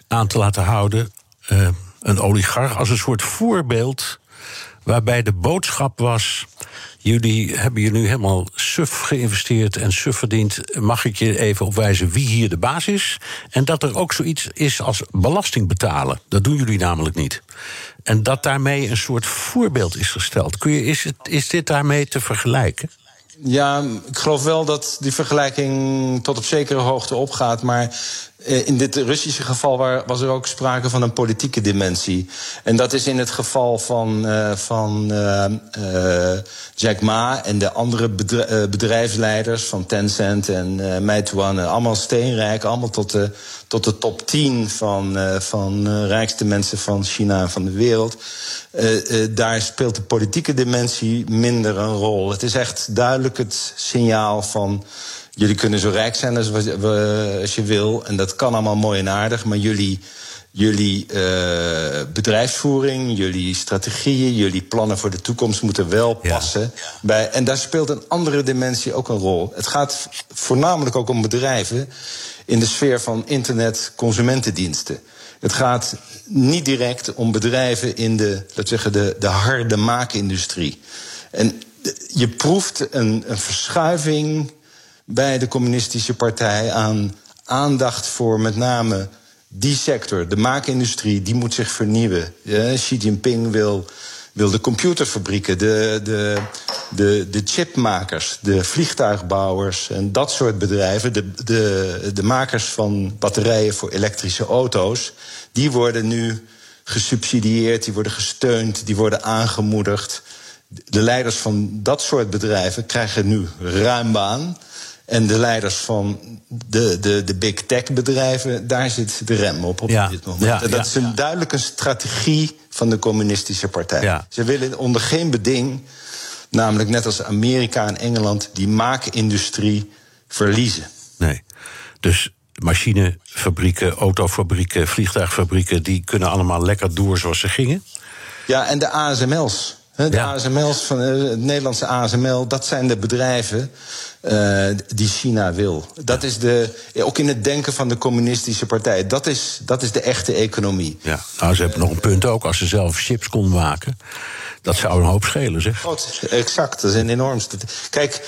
aan te laten houden. Uh, een oligarch als een soort voorbeeld waarbij de boodschap was Jullie hebben je nu helemaal suf geïnvesteerd en suf verdiend. Mag ik je even opwijzen wie hier de baas is? En dat er ook zoiets is als belasting betalen. Dat doen jullie namelijk niet. En dat daarmee een soort voorbeeld is gesteld. Kun je, is, het, is dit daarmee te vergelijken? Ja, ik geloof wel dat die vergelijking tot op zekere hoogte opgaat. Maar in dit Russische geval was er ook sprake van een politieke dimensie. En dat is in het geval van, uh, van uh, Jack Ma en de andere bedrijfsleiders van Tencent en uh, Meituan. Allemaal steenrijk, allemaal tot de, tot de top 10 van, van rijkste mensen van China en van de wereld. daar speelt de politieke dimensie minder een rol. Het is echt duidelijk het signaal van jullie kunnen zo rijk zijn als, als je wil. En dat kan allemaal mooi en aardig. Maar jullie, jullie uh, bedrijfsvoering, jullie strategieën, jullie plannen voor de toekomst moeten wel passen. Bij, en daar speelt een andere dimensie ook een rol. Het gaat voornamelijk ook om bedrijven in de sfeer van internet-consumentendiensten. Het gaat niet direct om bedrijven in de, laten zeggen, de, de harde maakindustrie. En je proeft een, een verschuiving bij de Communistische Partij aan aandacht voor met name die sector, de maakindustrie, die moet zich vernieuwen. Xi Jinping wil, wil de computerfabrieken, de, de, de, de chipmakers, de vliegtuigbouwers en dat soort bedrijven, de, de, de makers van batterijen voor elektrische auto's, die worden nu gesubsidieerd, die worden gesteund, die worden aangemoedigd. De leiders van dat soort bedrijven krijgen nu ruim baan. En de leiders van de, de, de big tech bedrijven, daar zit de rem op op dit moment. Ja, en dat is een duidelijke strategie van de communistische partij. Ze willen onder geen beding, namelijk net als Amerika en Engeland, die maakindustrie verliezen. Nee. Dus machinefabrieken, autofabrieken, vliegtuigfabrieken, die kunnen allemaal lekker door zoals ze gingen. Ja, en de ASML's. De ASML's van eh, het Nederlandse ASML, dat zijn de bedrijven uh, die China wil. Dat is de, ook in het denken van de communistische partij. Dat is, dat is de echte economie. Ja, nou, ze hebben nog een punt ook. Als ze zelf chips konden maken, dat zou een hoop schelen, zeg. God, exact, dat is een enormste. Kijk,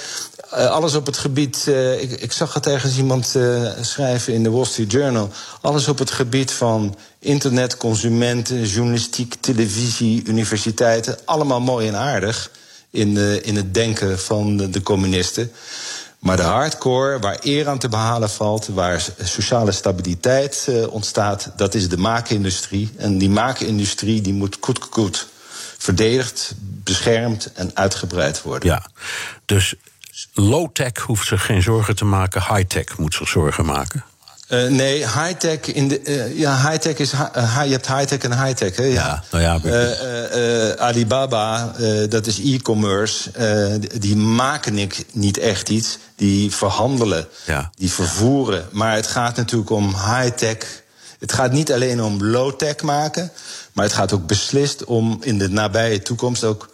uh, alles op het gebied. Uh, ik, ik, zag het ergens iemand schrijven in de Wall Street Journal. Alles op het gebied van internet, consumenten, journalistiek, televisie, universiteiten. Allemaal mooi en aardig in, in het denken van de, communisten. Maar de hardcore, waar eer aan te behalen valt, waar sociale stabiliteit ontstaat, dat is de maakindustrie. En die maakindustrie die moet goed, goed verdedigd, beschermd en uitgebreid worden. Ja, dus low-tech hoeft zich geen zorgen te maken, high-tech moet zich zorgen maken. Uh, nee, high-tech in de. Uh, ja, high-tech is. Uh, je hebt high-tech en high-tech. Hè? Ja, nou ja. Alibaba, dat is e-commerce. die maken ik niet echt iets. Die verhandelen. Ja. Die vervoeren. Maar het gaat natuurlijk om high-tech. Het gaat niet alleen om low-tech maken. Maar het gaat ook beslist om in de nabije toekomst ook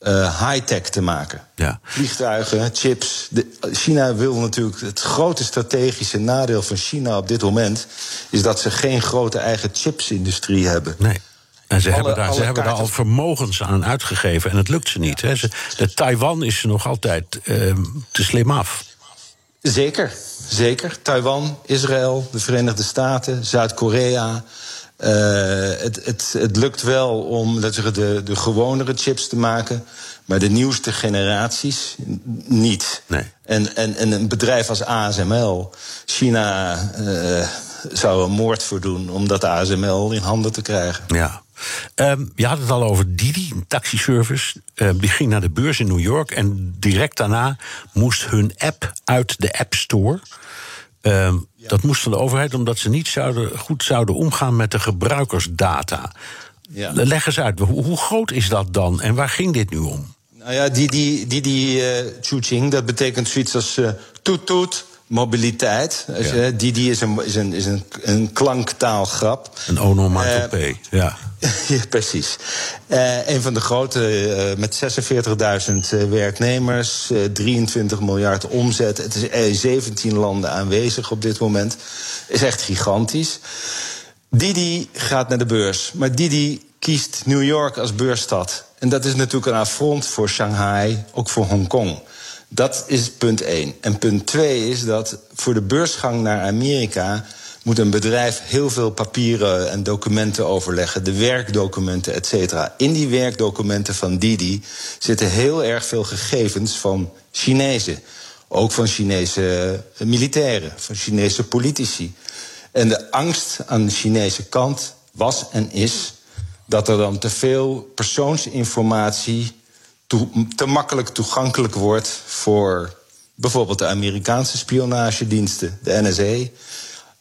uh, high-tech te maken. Ja. Vliegtuigen, chips. De, China wil natuurlijk. Het grote strategische nadeel van China op dit moment. is dat ze geen grote eigen chipsindustrie hebben. Nee. En ze, hebben, daar, ze hebben daar al vermogens aan uitgegeven en het lukt ze niet. Hè. Ze, de Taiwan is nog altijd uh, te slim af. Zeker, zeker. Taiwan, Israël, de Verenigde Staten, Zuid-Korea. Uh, het, het, het, lukt wel om zeggen, de, de gewonere chips te maken, maar de nieuwste generaties niet. Nee. En, en, en een bedrijf als ASML, China uh, zou een moord voor doen om dat ASML in handen te krijgen. Ja. Um, je had het al over Didi, een taxiservice. Uh, die ging naar de beurs in New York en direct daarna moest hun app uit de App Store. Ja. Dat moest van de overheid omdat ze niet zouden, goed zouden omgaan met de gebruikersdata. Ja. Leg eens uit, hoe, hoe, groot is dat dan en waar ging dit nu om? Nou ja, die, die, die, die uh, Chuching, dat betekent zoiets als uh, toet toet, mobiliteit. Ja. Uh, die, die is, een, is, een, is een, een klanktaalgrap. Een onomatopee, ja. ja, precies. Uh, een van de grote, uh, met 46.000 werknemers, 23 miljard omzet. Het is in 17 landen aanwezig op dit moment. Is echt gigantisch. Didi gaat naar de beurs. Maar Didi kiest New York als beursstad. En dat is natuurlijk een affront voor Shanghai, ook voor Hongkong. Dat is punt 1. En punt 2 is dat voor de beursgang naar Amerika moet een bedrijf heel veel papieren en documenten overleggen, de werkdocumenten, et cetera. In die werkdocumenten van Didi zitten heel erg veel gegevens van Chinezen. Ook van Chinese militairen, van Chinese politici. En de angst aan de Chinese kant was en is dat er dan te veel persoonsinformatie te makkelijk toegankelijk wordt voor bijvoorbeeld de Amerikaanse spionagediensten, de NSA.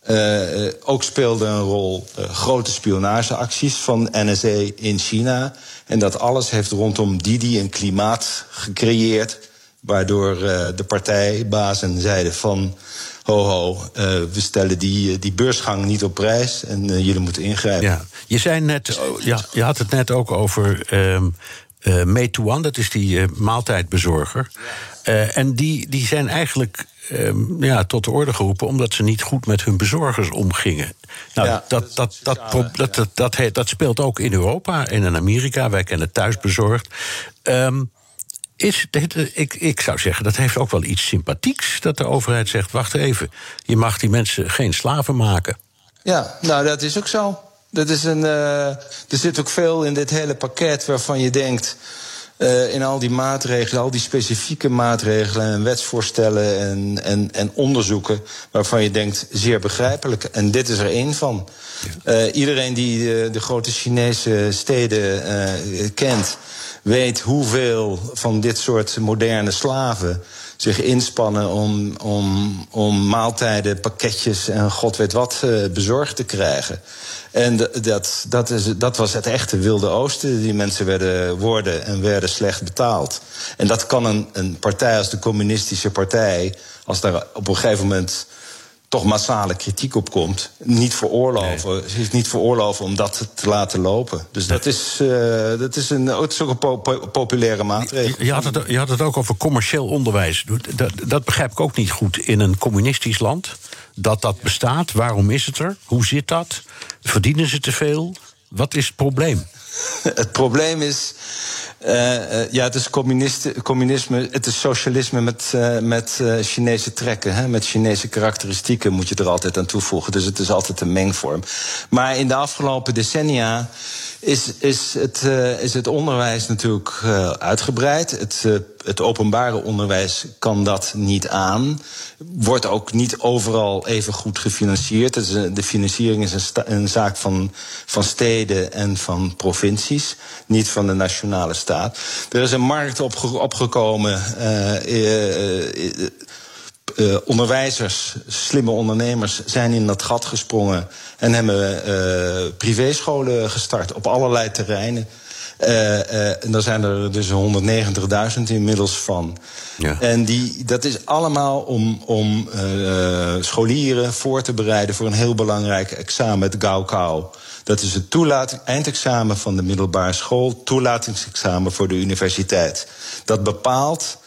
Uh, ook speelde een rol uh, grote spionageacties van NSA in China. En dat alles heeft rondom Didi een klimaat gecreëerd. Waardoor uh, de partijbazen zeiden van. Ho, ho, we stellen die, die beursgang niet op prijs en jullie moeten ingrijpen. Je zei net, ja, je had het net ook over. Eh, uh, Meituan, dat is die eh, maaltijdbezorger. Eh, en die, die zijn eigenlijk ehm, ja, tot de orde geroepen omdat ze niet goed met hun bezorgers omgingen. Nou, dat, dat, dat, dat, dat, dat, speelt ook in Europa en in Amerika. Wij kennen thuisbezorgd. Um, is, ik, ik zou zeggen, dat heeft ook wel iets sympathieks dat de overheid zegt: wacht even, je mag die mensen geen slaven maken. Ja, nou dat is ook zo. Dat is een, uh, er zit ook veel in dit hele pakket waarvan je denkt. Uh, in al die maatregelen, al die specifieke maatregelen en wetsvoorstellen en, en, en onderzoeken, waarvan je denkt zeer begrijpelijk. En dit is er één van. Uh, iedereen die de, de, grote Chinese steden kent, weet hoeveel van dit soort moderne slaven zich inspannen om, om, om maaltijden, pakketjes en god weet wat bezorgd te krijgen. En dat, dat, is, dat was het echte Wilde Oosten. Die mensen werden, worden en werden slecht betaald. En dat kan een, een partij als de Communistische Partij, als daar op een gegeven moment toch massale kritiek op komt, niet veroorloven. Nee. Is niet veroorloven om dat te laten lopen. Dus dat, is, uh, dat is, een, het is ook een po po populaire maatregel. Je had, het, je had het ook over commercieel onderwijs. Dat, dat begrijp ik ook niet goed in een communistisch land. Dat dat bestaat, waarom is het er? Hoe zit dat? Verdienen ze te veel? Wat is het probleem? Het probleem is uh, ja, het is communisme, het is socialisme met, uh, met Chinese trekken. Hè? Met Chinese karakteristieken moet je er altijd aan toevoegen. Dus het is altijd een mengvorm. Maar in de afgelopen decennia is, is, het, uh, is het onderwijs natuurlijk uh, uitgebreid. Het, uh, het openbare onderwijs kan dat niet aan. Wordt ook niet overal even goed gefinancierd. De financiering is een, een, zaak van, van steden en van provincies, niet van de nationale staat. Er is een markt opge opgekomen uh, onderwijzers, slimme ondernemers zijn in dat gat gesprongen en hebben uh, privéscholen gestart op allerlei terreinen. Uh, en daar zijn er dus 190.000 inmiddels van. Ja. En die, dat is allemaal om, om scholieren voor te bereiden voor een heel belangrijk examen, het Gaokao. Dat is het toelating, eindexamen van de middelbare school, toelatingsexamen voor de universiteit. Dat bepaalt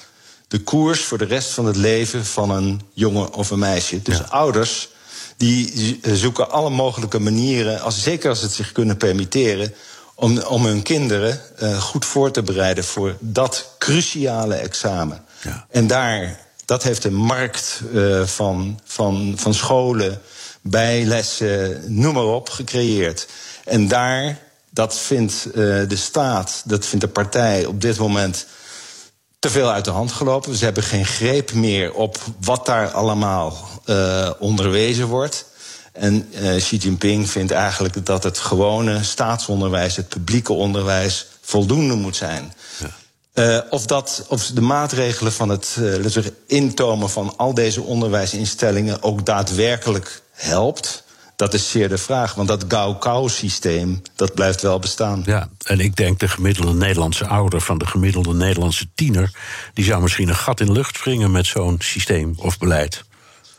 de koers voor de rest van het leven van een jongen of een meisje. Dus ouders die zoeken alle mogelijke manieren, als, zeker als ze het zich kunnen permitteren, om, om hun kinderen uh, goed voor te bereiden voor dat cruciale examen. Ja. En daar, dat heeft een markt uh, van, van, van scholen, bijlessen, noem maar op, gecreëerd. En daar, dat vindt uh, de staat, dat vindt de partij op dit moment te veel uit de hand gelopen. Ze hebben geen greep meer op wat daar allemaal uh, onderwezen wordt. En uh, Xi Jinping vindt eigenlijk dat het gewone staatsonderwijs, het publieke onderwijs, voldoende moet zijn. Ja. Uh, of, dat, of de maatregelen van het uh, intomen van al deze onderwijsinstellingen ook daadwerkelijk helpt. Dat is zeer de vraag, want dat gauw-kou-systeem, dat blijft wel bestaan. Ja, en ik denk de gemiddelde Nederlandse ouder van de gemiddelde Nederlandse tiener... die zou misschien een gat in de lucht springen met zo'n systeem of beleid.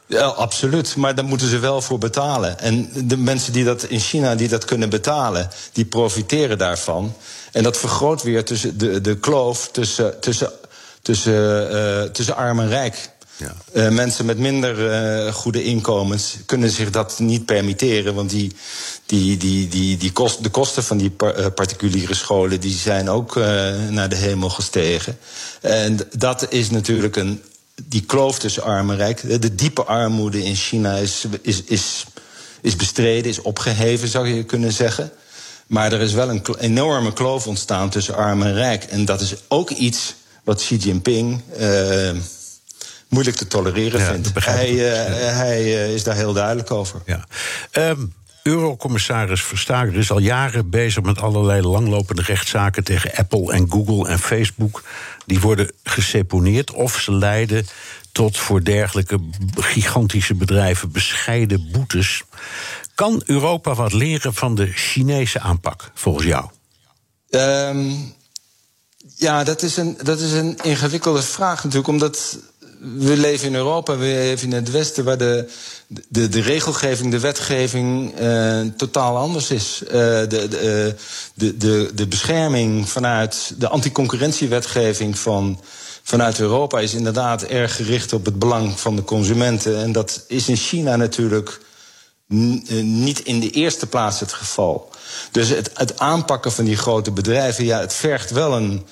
Ja, absoluut. Maar daar moeten ze wel voor betalen. En de mensen die dat in China die dat kunnen betalen, die profiteren daarvan. En dat vergroot weer tussen de, de kloof tussen, tussen, tussen, uh, tussen arm en rijk. Ja. Uh, mensen met minder uh, goede inkomens kunnen zich dat niet permitteren. Want die, die, die, die, die de kosten van die uh, particuliere scholen die zijn ook naar de hemel gestegen. En dat is natuurlijk een. Die kloof tussen arm en rijk. De diepe armoede in China is, is, is, is bestreden, is opgeheven, zou je kunnen zeggen. Maar er is wel een enorme kloof ontstaan tussen arm en rijk. En dat is ook iets wat Xi Jinping moeilijk te tolereren ja, vindt. Hij, uh, hij uh, is daar heel duidelijk over. Ja. Um, Eurocommissaris Verstager is al jaren bezig met allerlei langlopende rechtszaken tegen Apple en Google en Facebook. Die worden geseponeerd of ze leiden tot voor dergelijke gigantische bedrijven bescheiden boetes. Kan Europa wat leren van de Chinese aanpak, volgens jou? Um, ja, dat is, een, dat is een ingewikkelde vraag natuurlijk, omdat we leven in Europa, we leven in het Westen, waar de, de, de regelgeving, de wetgeving uh, totaal anders is. Uh, de, de, de, de, de bescherming vanuit de anticoncurrentiewetgeving van, vanuit Europa is inderdaad erg gericht op het belang van de consumenten. En dat is in China natuurlijk niet in de eerste plaats het geval. Dus het, het aanpakken van die grote bedrijven, ja, het vergt wel een.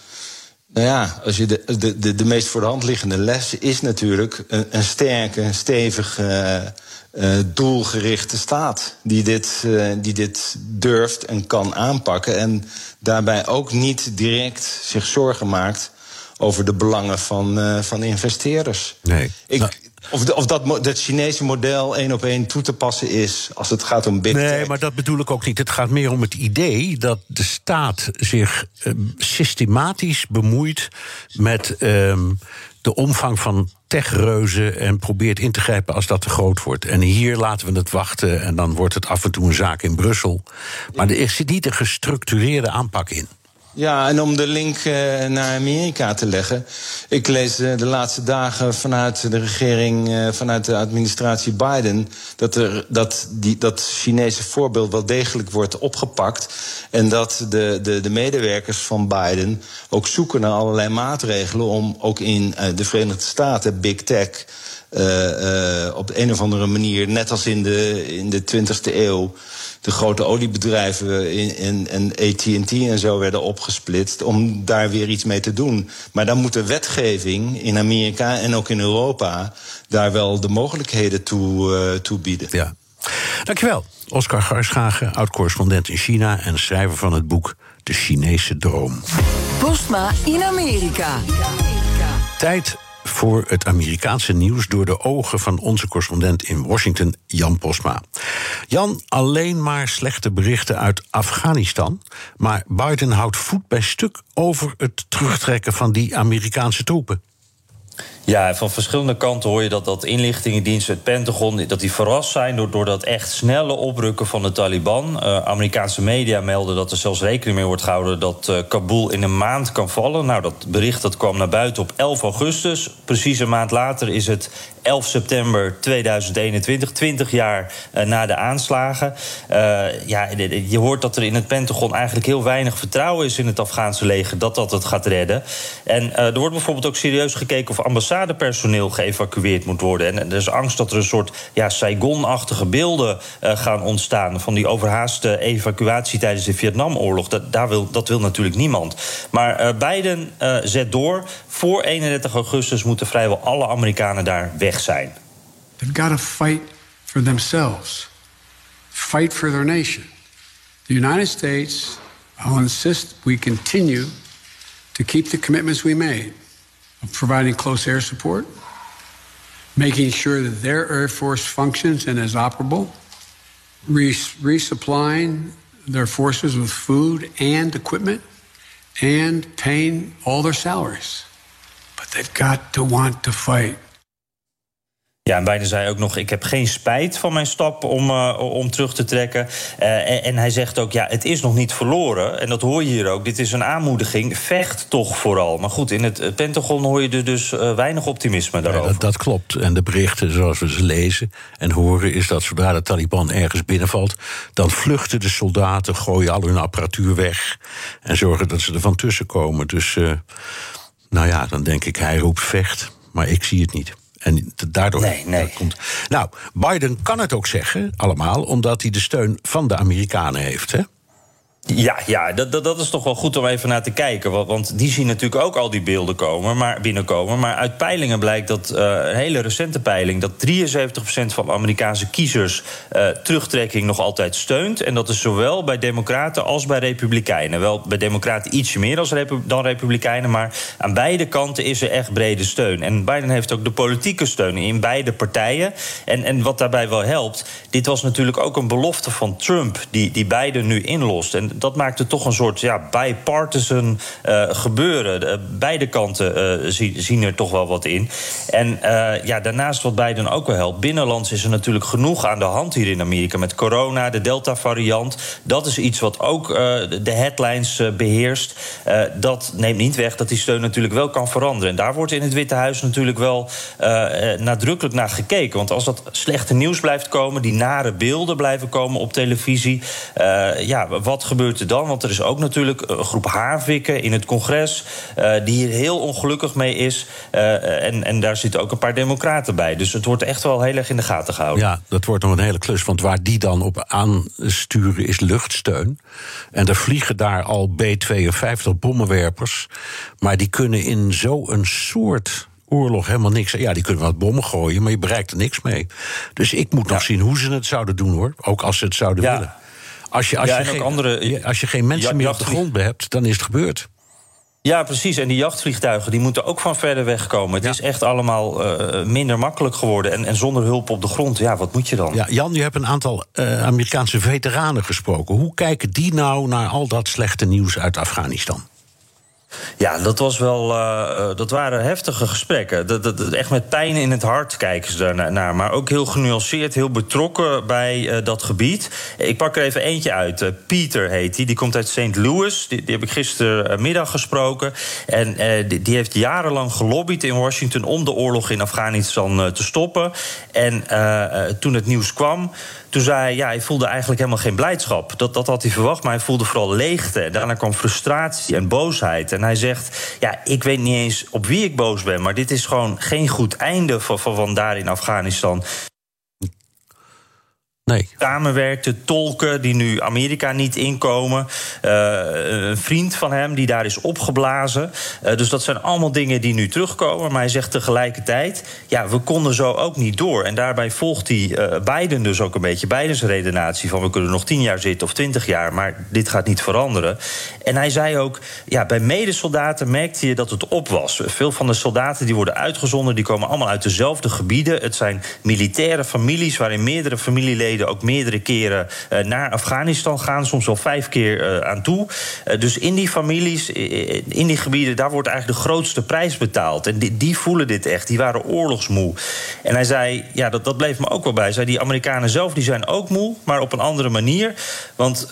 Nou ja, als je de, de, de, de meest voor de hand liggende les is natuurlijk een, een sterke, stevige, uh, doelgerichte staat. Die dit, uh, die dit durft en kan aanpakken. En daarbij ook niet direct zich zorgen maakt over de belangen van, van investeerders. Nee. Ik, nou. Of, de, of dat, dat Chinese model één op één toe te passen is als het gaat om big tech. Nee, maar dat bedoel ik ook niet. Het gaat meer om het idee dat de staat zich uh, systematisch bemoeit met uh, de omvang van techreuzen en probeert in te grijpen als dat te groot wordt. En hier laten we het wachten en dan wordt het af en toe een zaak in Brussel. Maar er zit niet een gestructureerde aanpak in. Ja, en om de link uh, naar Amerika te leggen. Ik lees uh, de laatste dagen vanuit de regering, uh, vanuit de administratie Biden, dat, er, dat die, dat Chinese voorbeeld wel degelijk wordt opgepakt. En dat de, de, de medewerkers van Biden ook zoeken naar allerlei maatregelen om ook in de Verenigde Staten big tech. Op een of andere manier, net als in de, in de 20e eeuw, de grote oliebedrijven in, in, en AT&T en zo werden opgesplitst om daar weer iets mee te doen. Maar dan moet de wetgeving in Amerika en ook in Europa daar wel de mogelijkheden toe, uh, toe bieden. Ja. Dankjewel. Oscar Garschagen, oud-correspondent in China en schrijver van het boek De Chinese Droom. Postma in Amerika. Tijd voor het Amerikaanse nieuws door de ogen van onze correspondent in Washington, Jan Posma. Jan, alleen maar slechte berichten uit Afghanistan. Maar Biden houdt voet bij stuk over het terugtrekken van die Amerikaanse troepen. Ja, van verschillende kanten hoor je dat, dat inlichtingendiensten, het Pentagon, dat die verrast zijn door, door dat echt snelle oprukken van de Taliban. Uh, Amerikaanse media melden dat er zelfs rekening mee wordt gehouden dat uh, Kabul in een maand kan vallen. Nou, dat bericht dat kwam naar buiten op 11 augustus. Precies een maand later is het 11 september 2021, 20 jaar uh, na de aanslagen. ja, je hoort dat er in het Pentagon eigenlijk heel weinig vertrouwen is in het Afghaanse leger dat dat het gaat redden. En er wordt bijvoorbeeld ook serieus gekeken of ambassadepersoneel geëvacueerd moet worden. En er is angst dat er een soort ja, Saigon-achtige beelden uh, gaan ontstaan van die overhaaste evacuatie tijdens de Vietnamoorlog. Dat, daar wil, dat wil natuurlijk niemand. Maar uh, Biden uh, zet door. Voor 31 augustus moeten vrijwel alle Amerikanen daar weg zijn. They've got to fight for themselves. Fight for their nation. The United States, insist we continue to keep the commitments we made. Of providing close air support, making sure that their Air Force functions and is operable, res- resupplying their forces with food and equipment, and paying all their salaries. But they've got to want to fight. Ja, en Biden zei ook nog: Ik heb geen spijt van mijn stap om, uh, om terug te trekken. Uh, en, en, hij zegt ook: Ja, het is nog niet verloren. En dat hoor je hier ook. Dit is een aanmoediging. Vecht toch vooral. Maar goed, in het Pentagon hoor je er dus uh, weinig optimisme daarover. Ja, dat, dat, klopt. En de berichten zoals we ze lezen en horen, is dat zodra de Taliban ergens binnenvalt, dan vluchten de soldaten, gooien al hun apparatuur weg en zorgen dat ze er van tussen komen. Dus, nou ja, dan denk ik: hij roept vecht. Maar ik zie het niet. En daardoor nee, nee. komt. Nou, Biden kan het ook zeggen, allemaal, omdat hij de steun van de Amerikanen heeft. Hè? Ja, ja dat, dat, dat, is toch wel goed om even naar te kijken. Want, die zien natuurlijk ook al die beelden komen, maar, binnenkomen. Maar uit peilingen blijkt dat, uh, een hele recente peiling... dat 73% van Amerikaanse kiezers uh, terugtrekking nog altijd steunt. En dat is zowel bij democraten als bij republikeinen. Wel bij democraten ietsje meer als dan republikeinen... maar aan beide kanten is er echt brede steun. En Biden heeft ook de politieke steun in beide partijen. En, en wat daarbij wel helpt, dit was natuurlijk ook een belofte van Trump... die, die Biden nu inlost. En dat maakt het toch een soort ja, bipartisan uh, gebeuren. De, beide kanten uh, zien, er toch wel wat in. En uh, ja, daarnaast wat Biden ook wel helpt. Binnenlands is er natuurlijk genoeg aan de hand hier in Amerika. Met corona, de Delta-variant. Dat is iets wat ook de headlines beheerst. dat neemt niet weg dat die steun natuurlijk wel kan veranderen. En daar wordt in het Witte Huis natuurlijk wel nadrukkelijk naar gekeken. Want als dat slechte nieuws blijft komen, die nare beelden blijven komen op televisie. ja, wat gebeurt gebeurt er dan? Want er is ook natuurlijk een groep haarvikken in het congres... Uh, die hier heel ongelukkig mee is. Uh, en, en daar zitten ook een paar democraten bij. Dus het wordt echt wel heel erg in de gaten gehouden. Ja, dat wordt nog een hele klus. Want waar die dan op aansturen is luchtsteun. En er vliegen daar al B-52 bommenwerpers. Maar die kunnen in zo'n soort oorlog helemaal niks. Ja, die kunnen wat bommen gooien, maar je bereikt er niks mee. Dus ik moet nog zien hoe ze het zouden doen hoor. Ook als ze het zouden Ja. willen. Als je, als, Ja, je geen, andere- als je geen mensen meer op de grond hebt, dan is het gebeurd. Ja, precies. En die jachtvliegtuigen die moeten ook van verder weg komen. Het is echt allemaal eh, minder makkelijk geworden. En, en zonder hulp op de grond, ja, wat moet je dan? Ja, Jan, je hebt een aantal eh, Amerikaanse veteranen gesproken. Hoe kijken die nou naar al dat slechte nieuws uit Afghanistan? Ja, dat, was wel, eh, eh, dat waren heftige gesprekken. Dat, dat, echt met pijn in het hart kijken ze daar naar. Maar ook heel genuanceerd, heel betrokken bij eh, dat gebied. Ik pak er even eentje uit. Eh, Pieter heet hij. Die komt uit St. Louis. Die, die heb ik gistermiddag gesproken. En die, die heeft jarenlang gelobbyd in Washington... om de oorlog in Afghanistan te stoppen. En toen het nieuws kwam... Toen zei hij, ja, hij voelde eigenlijk helemaal geen blijdschap. Dat, dat had hij verwacht, maar hij voelde vooral leegte. Daarna kwam frustratie en boosheid. En hij zegt, ja, ik weet niet eens op wie ik boos ben... maar dit is gewoon geen goed einde van, van daar in Afghanistan. Nee. Samenwerkte tolken die nu Amerika niet inkomen. Eh, een vriend van hem die daar is opgeblazen. Eh, dus dat zijn allemaal dingen die nu terugkomen. Maar hij zegt tegelijkertijd: ja, we konden zo ook niet door. En daarbij volgt hij eh, Biden dus ook een beetje. Bidens redenatie van we kunnen nog tien jaar zitten of twintig jaar. Maar dit gaat niet veranderen. En hij zei ook: ja, bij medesoldaten merkte je dat het op was. Veel van de soldaten die worden uitgezonden, die komen allemaal uit dezelfde gebieden. Het zijn militaire families waarin meerdere familieleden ook meerdere keren eh, naar Afghanistan gaan, soms wel vijf keer eh, aan toe. Eh, dus in die families, in die gebieden, daar wordt eigenlijk de grootste prijs betaald. En die, die voelen dit echt, die waren oorlogsmoe. En hij zei, ja, dat, dat bleef me ook wel bij. Hij zei, die Amerikanen zelf die zijn ook moe, maar op een andere manier. Want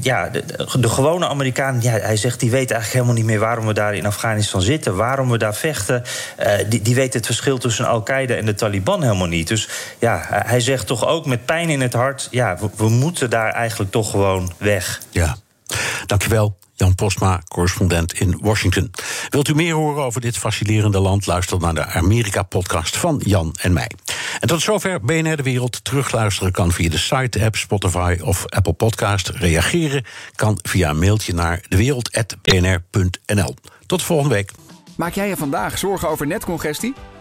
ja, de, gewone Amerikaan, ja, hij zegt, die weet eigenlijk helemaal niet meer waarom we daar in Afghanistan zitten, waarom we daar vechten. Die, die weet het verschil tussen Al-Qaeda en de Taliban helemaal niet. Dus ja, hij zegt toch ook met pijn in het hart, ja, we, we moeten daar eigenlijk toch gewoon weg. Ja. Dankjewel, Jan Postma, correspondent in Washington. Wilt u meer horen over dit fascinerende land? Luister naar de Amerika-podcast van Jan en mij. En tot zover BNR De Wereld. Terugluisteren kan via de site, app, Spotify of Apple Podcast. Reageren kan via een mailtje naar dewereld.bnr.nl. Tot volgende week. Maak jij je vandaag zorgen over netcongestie?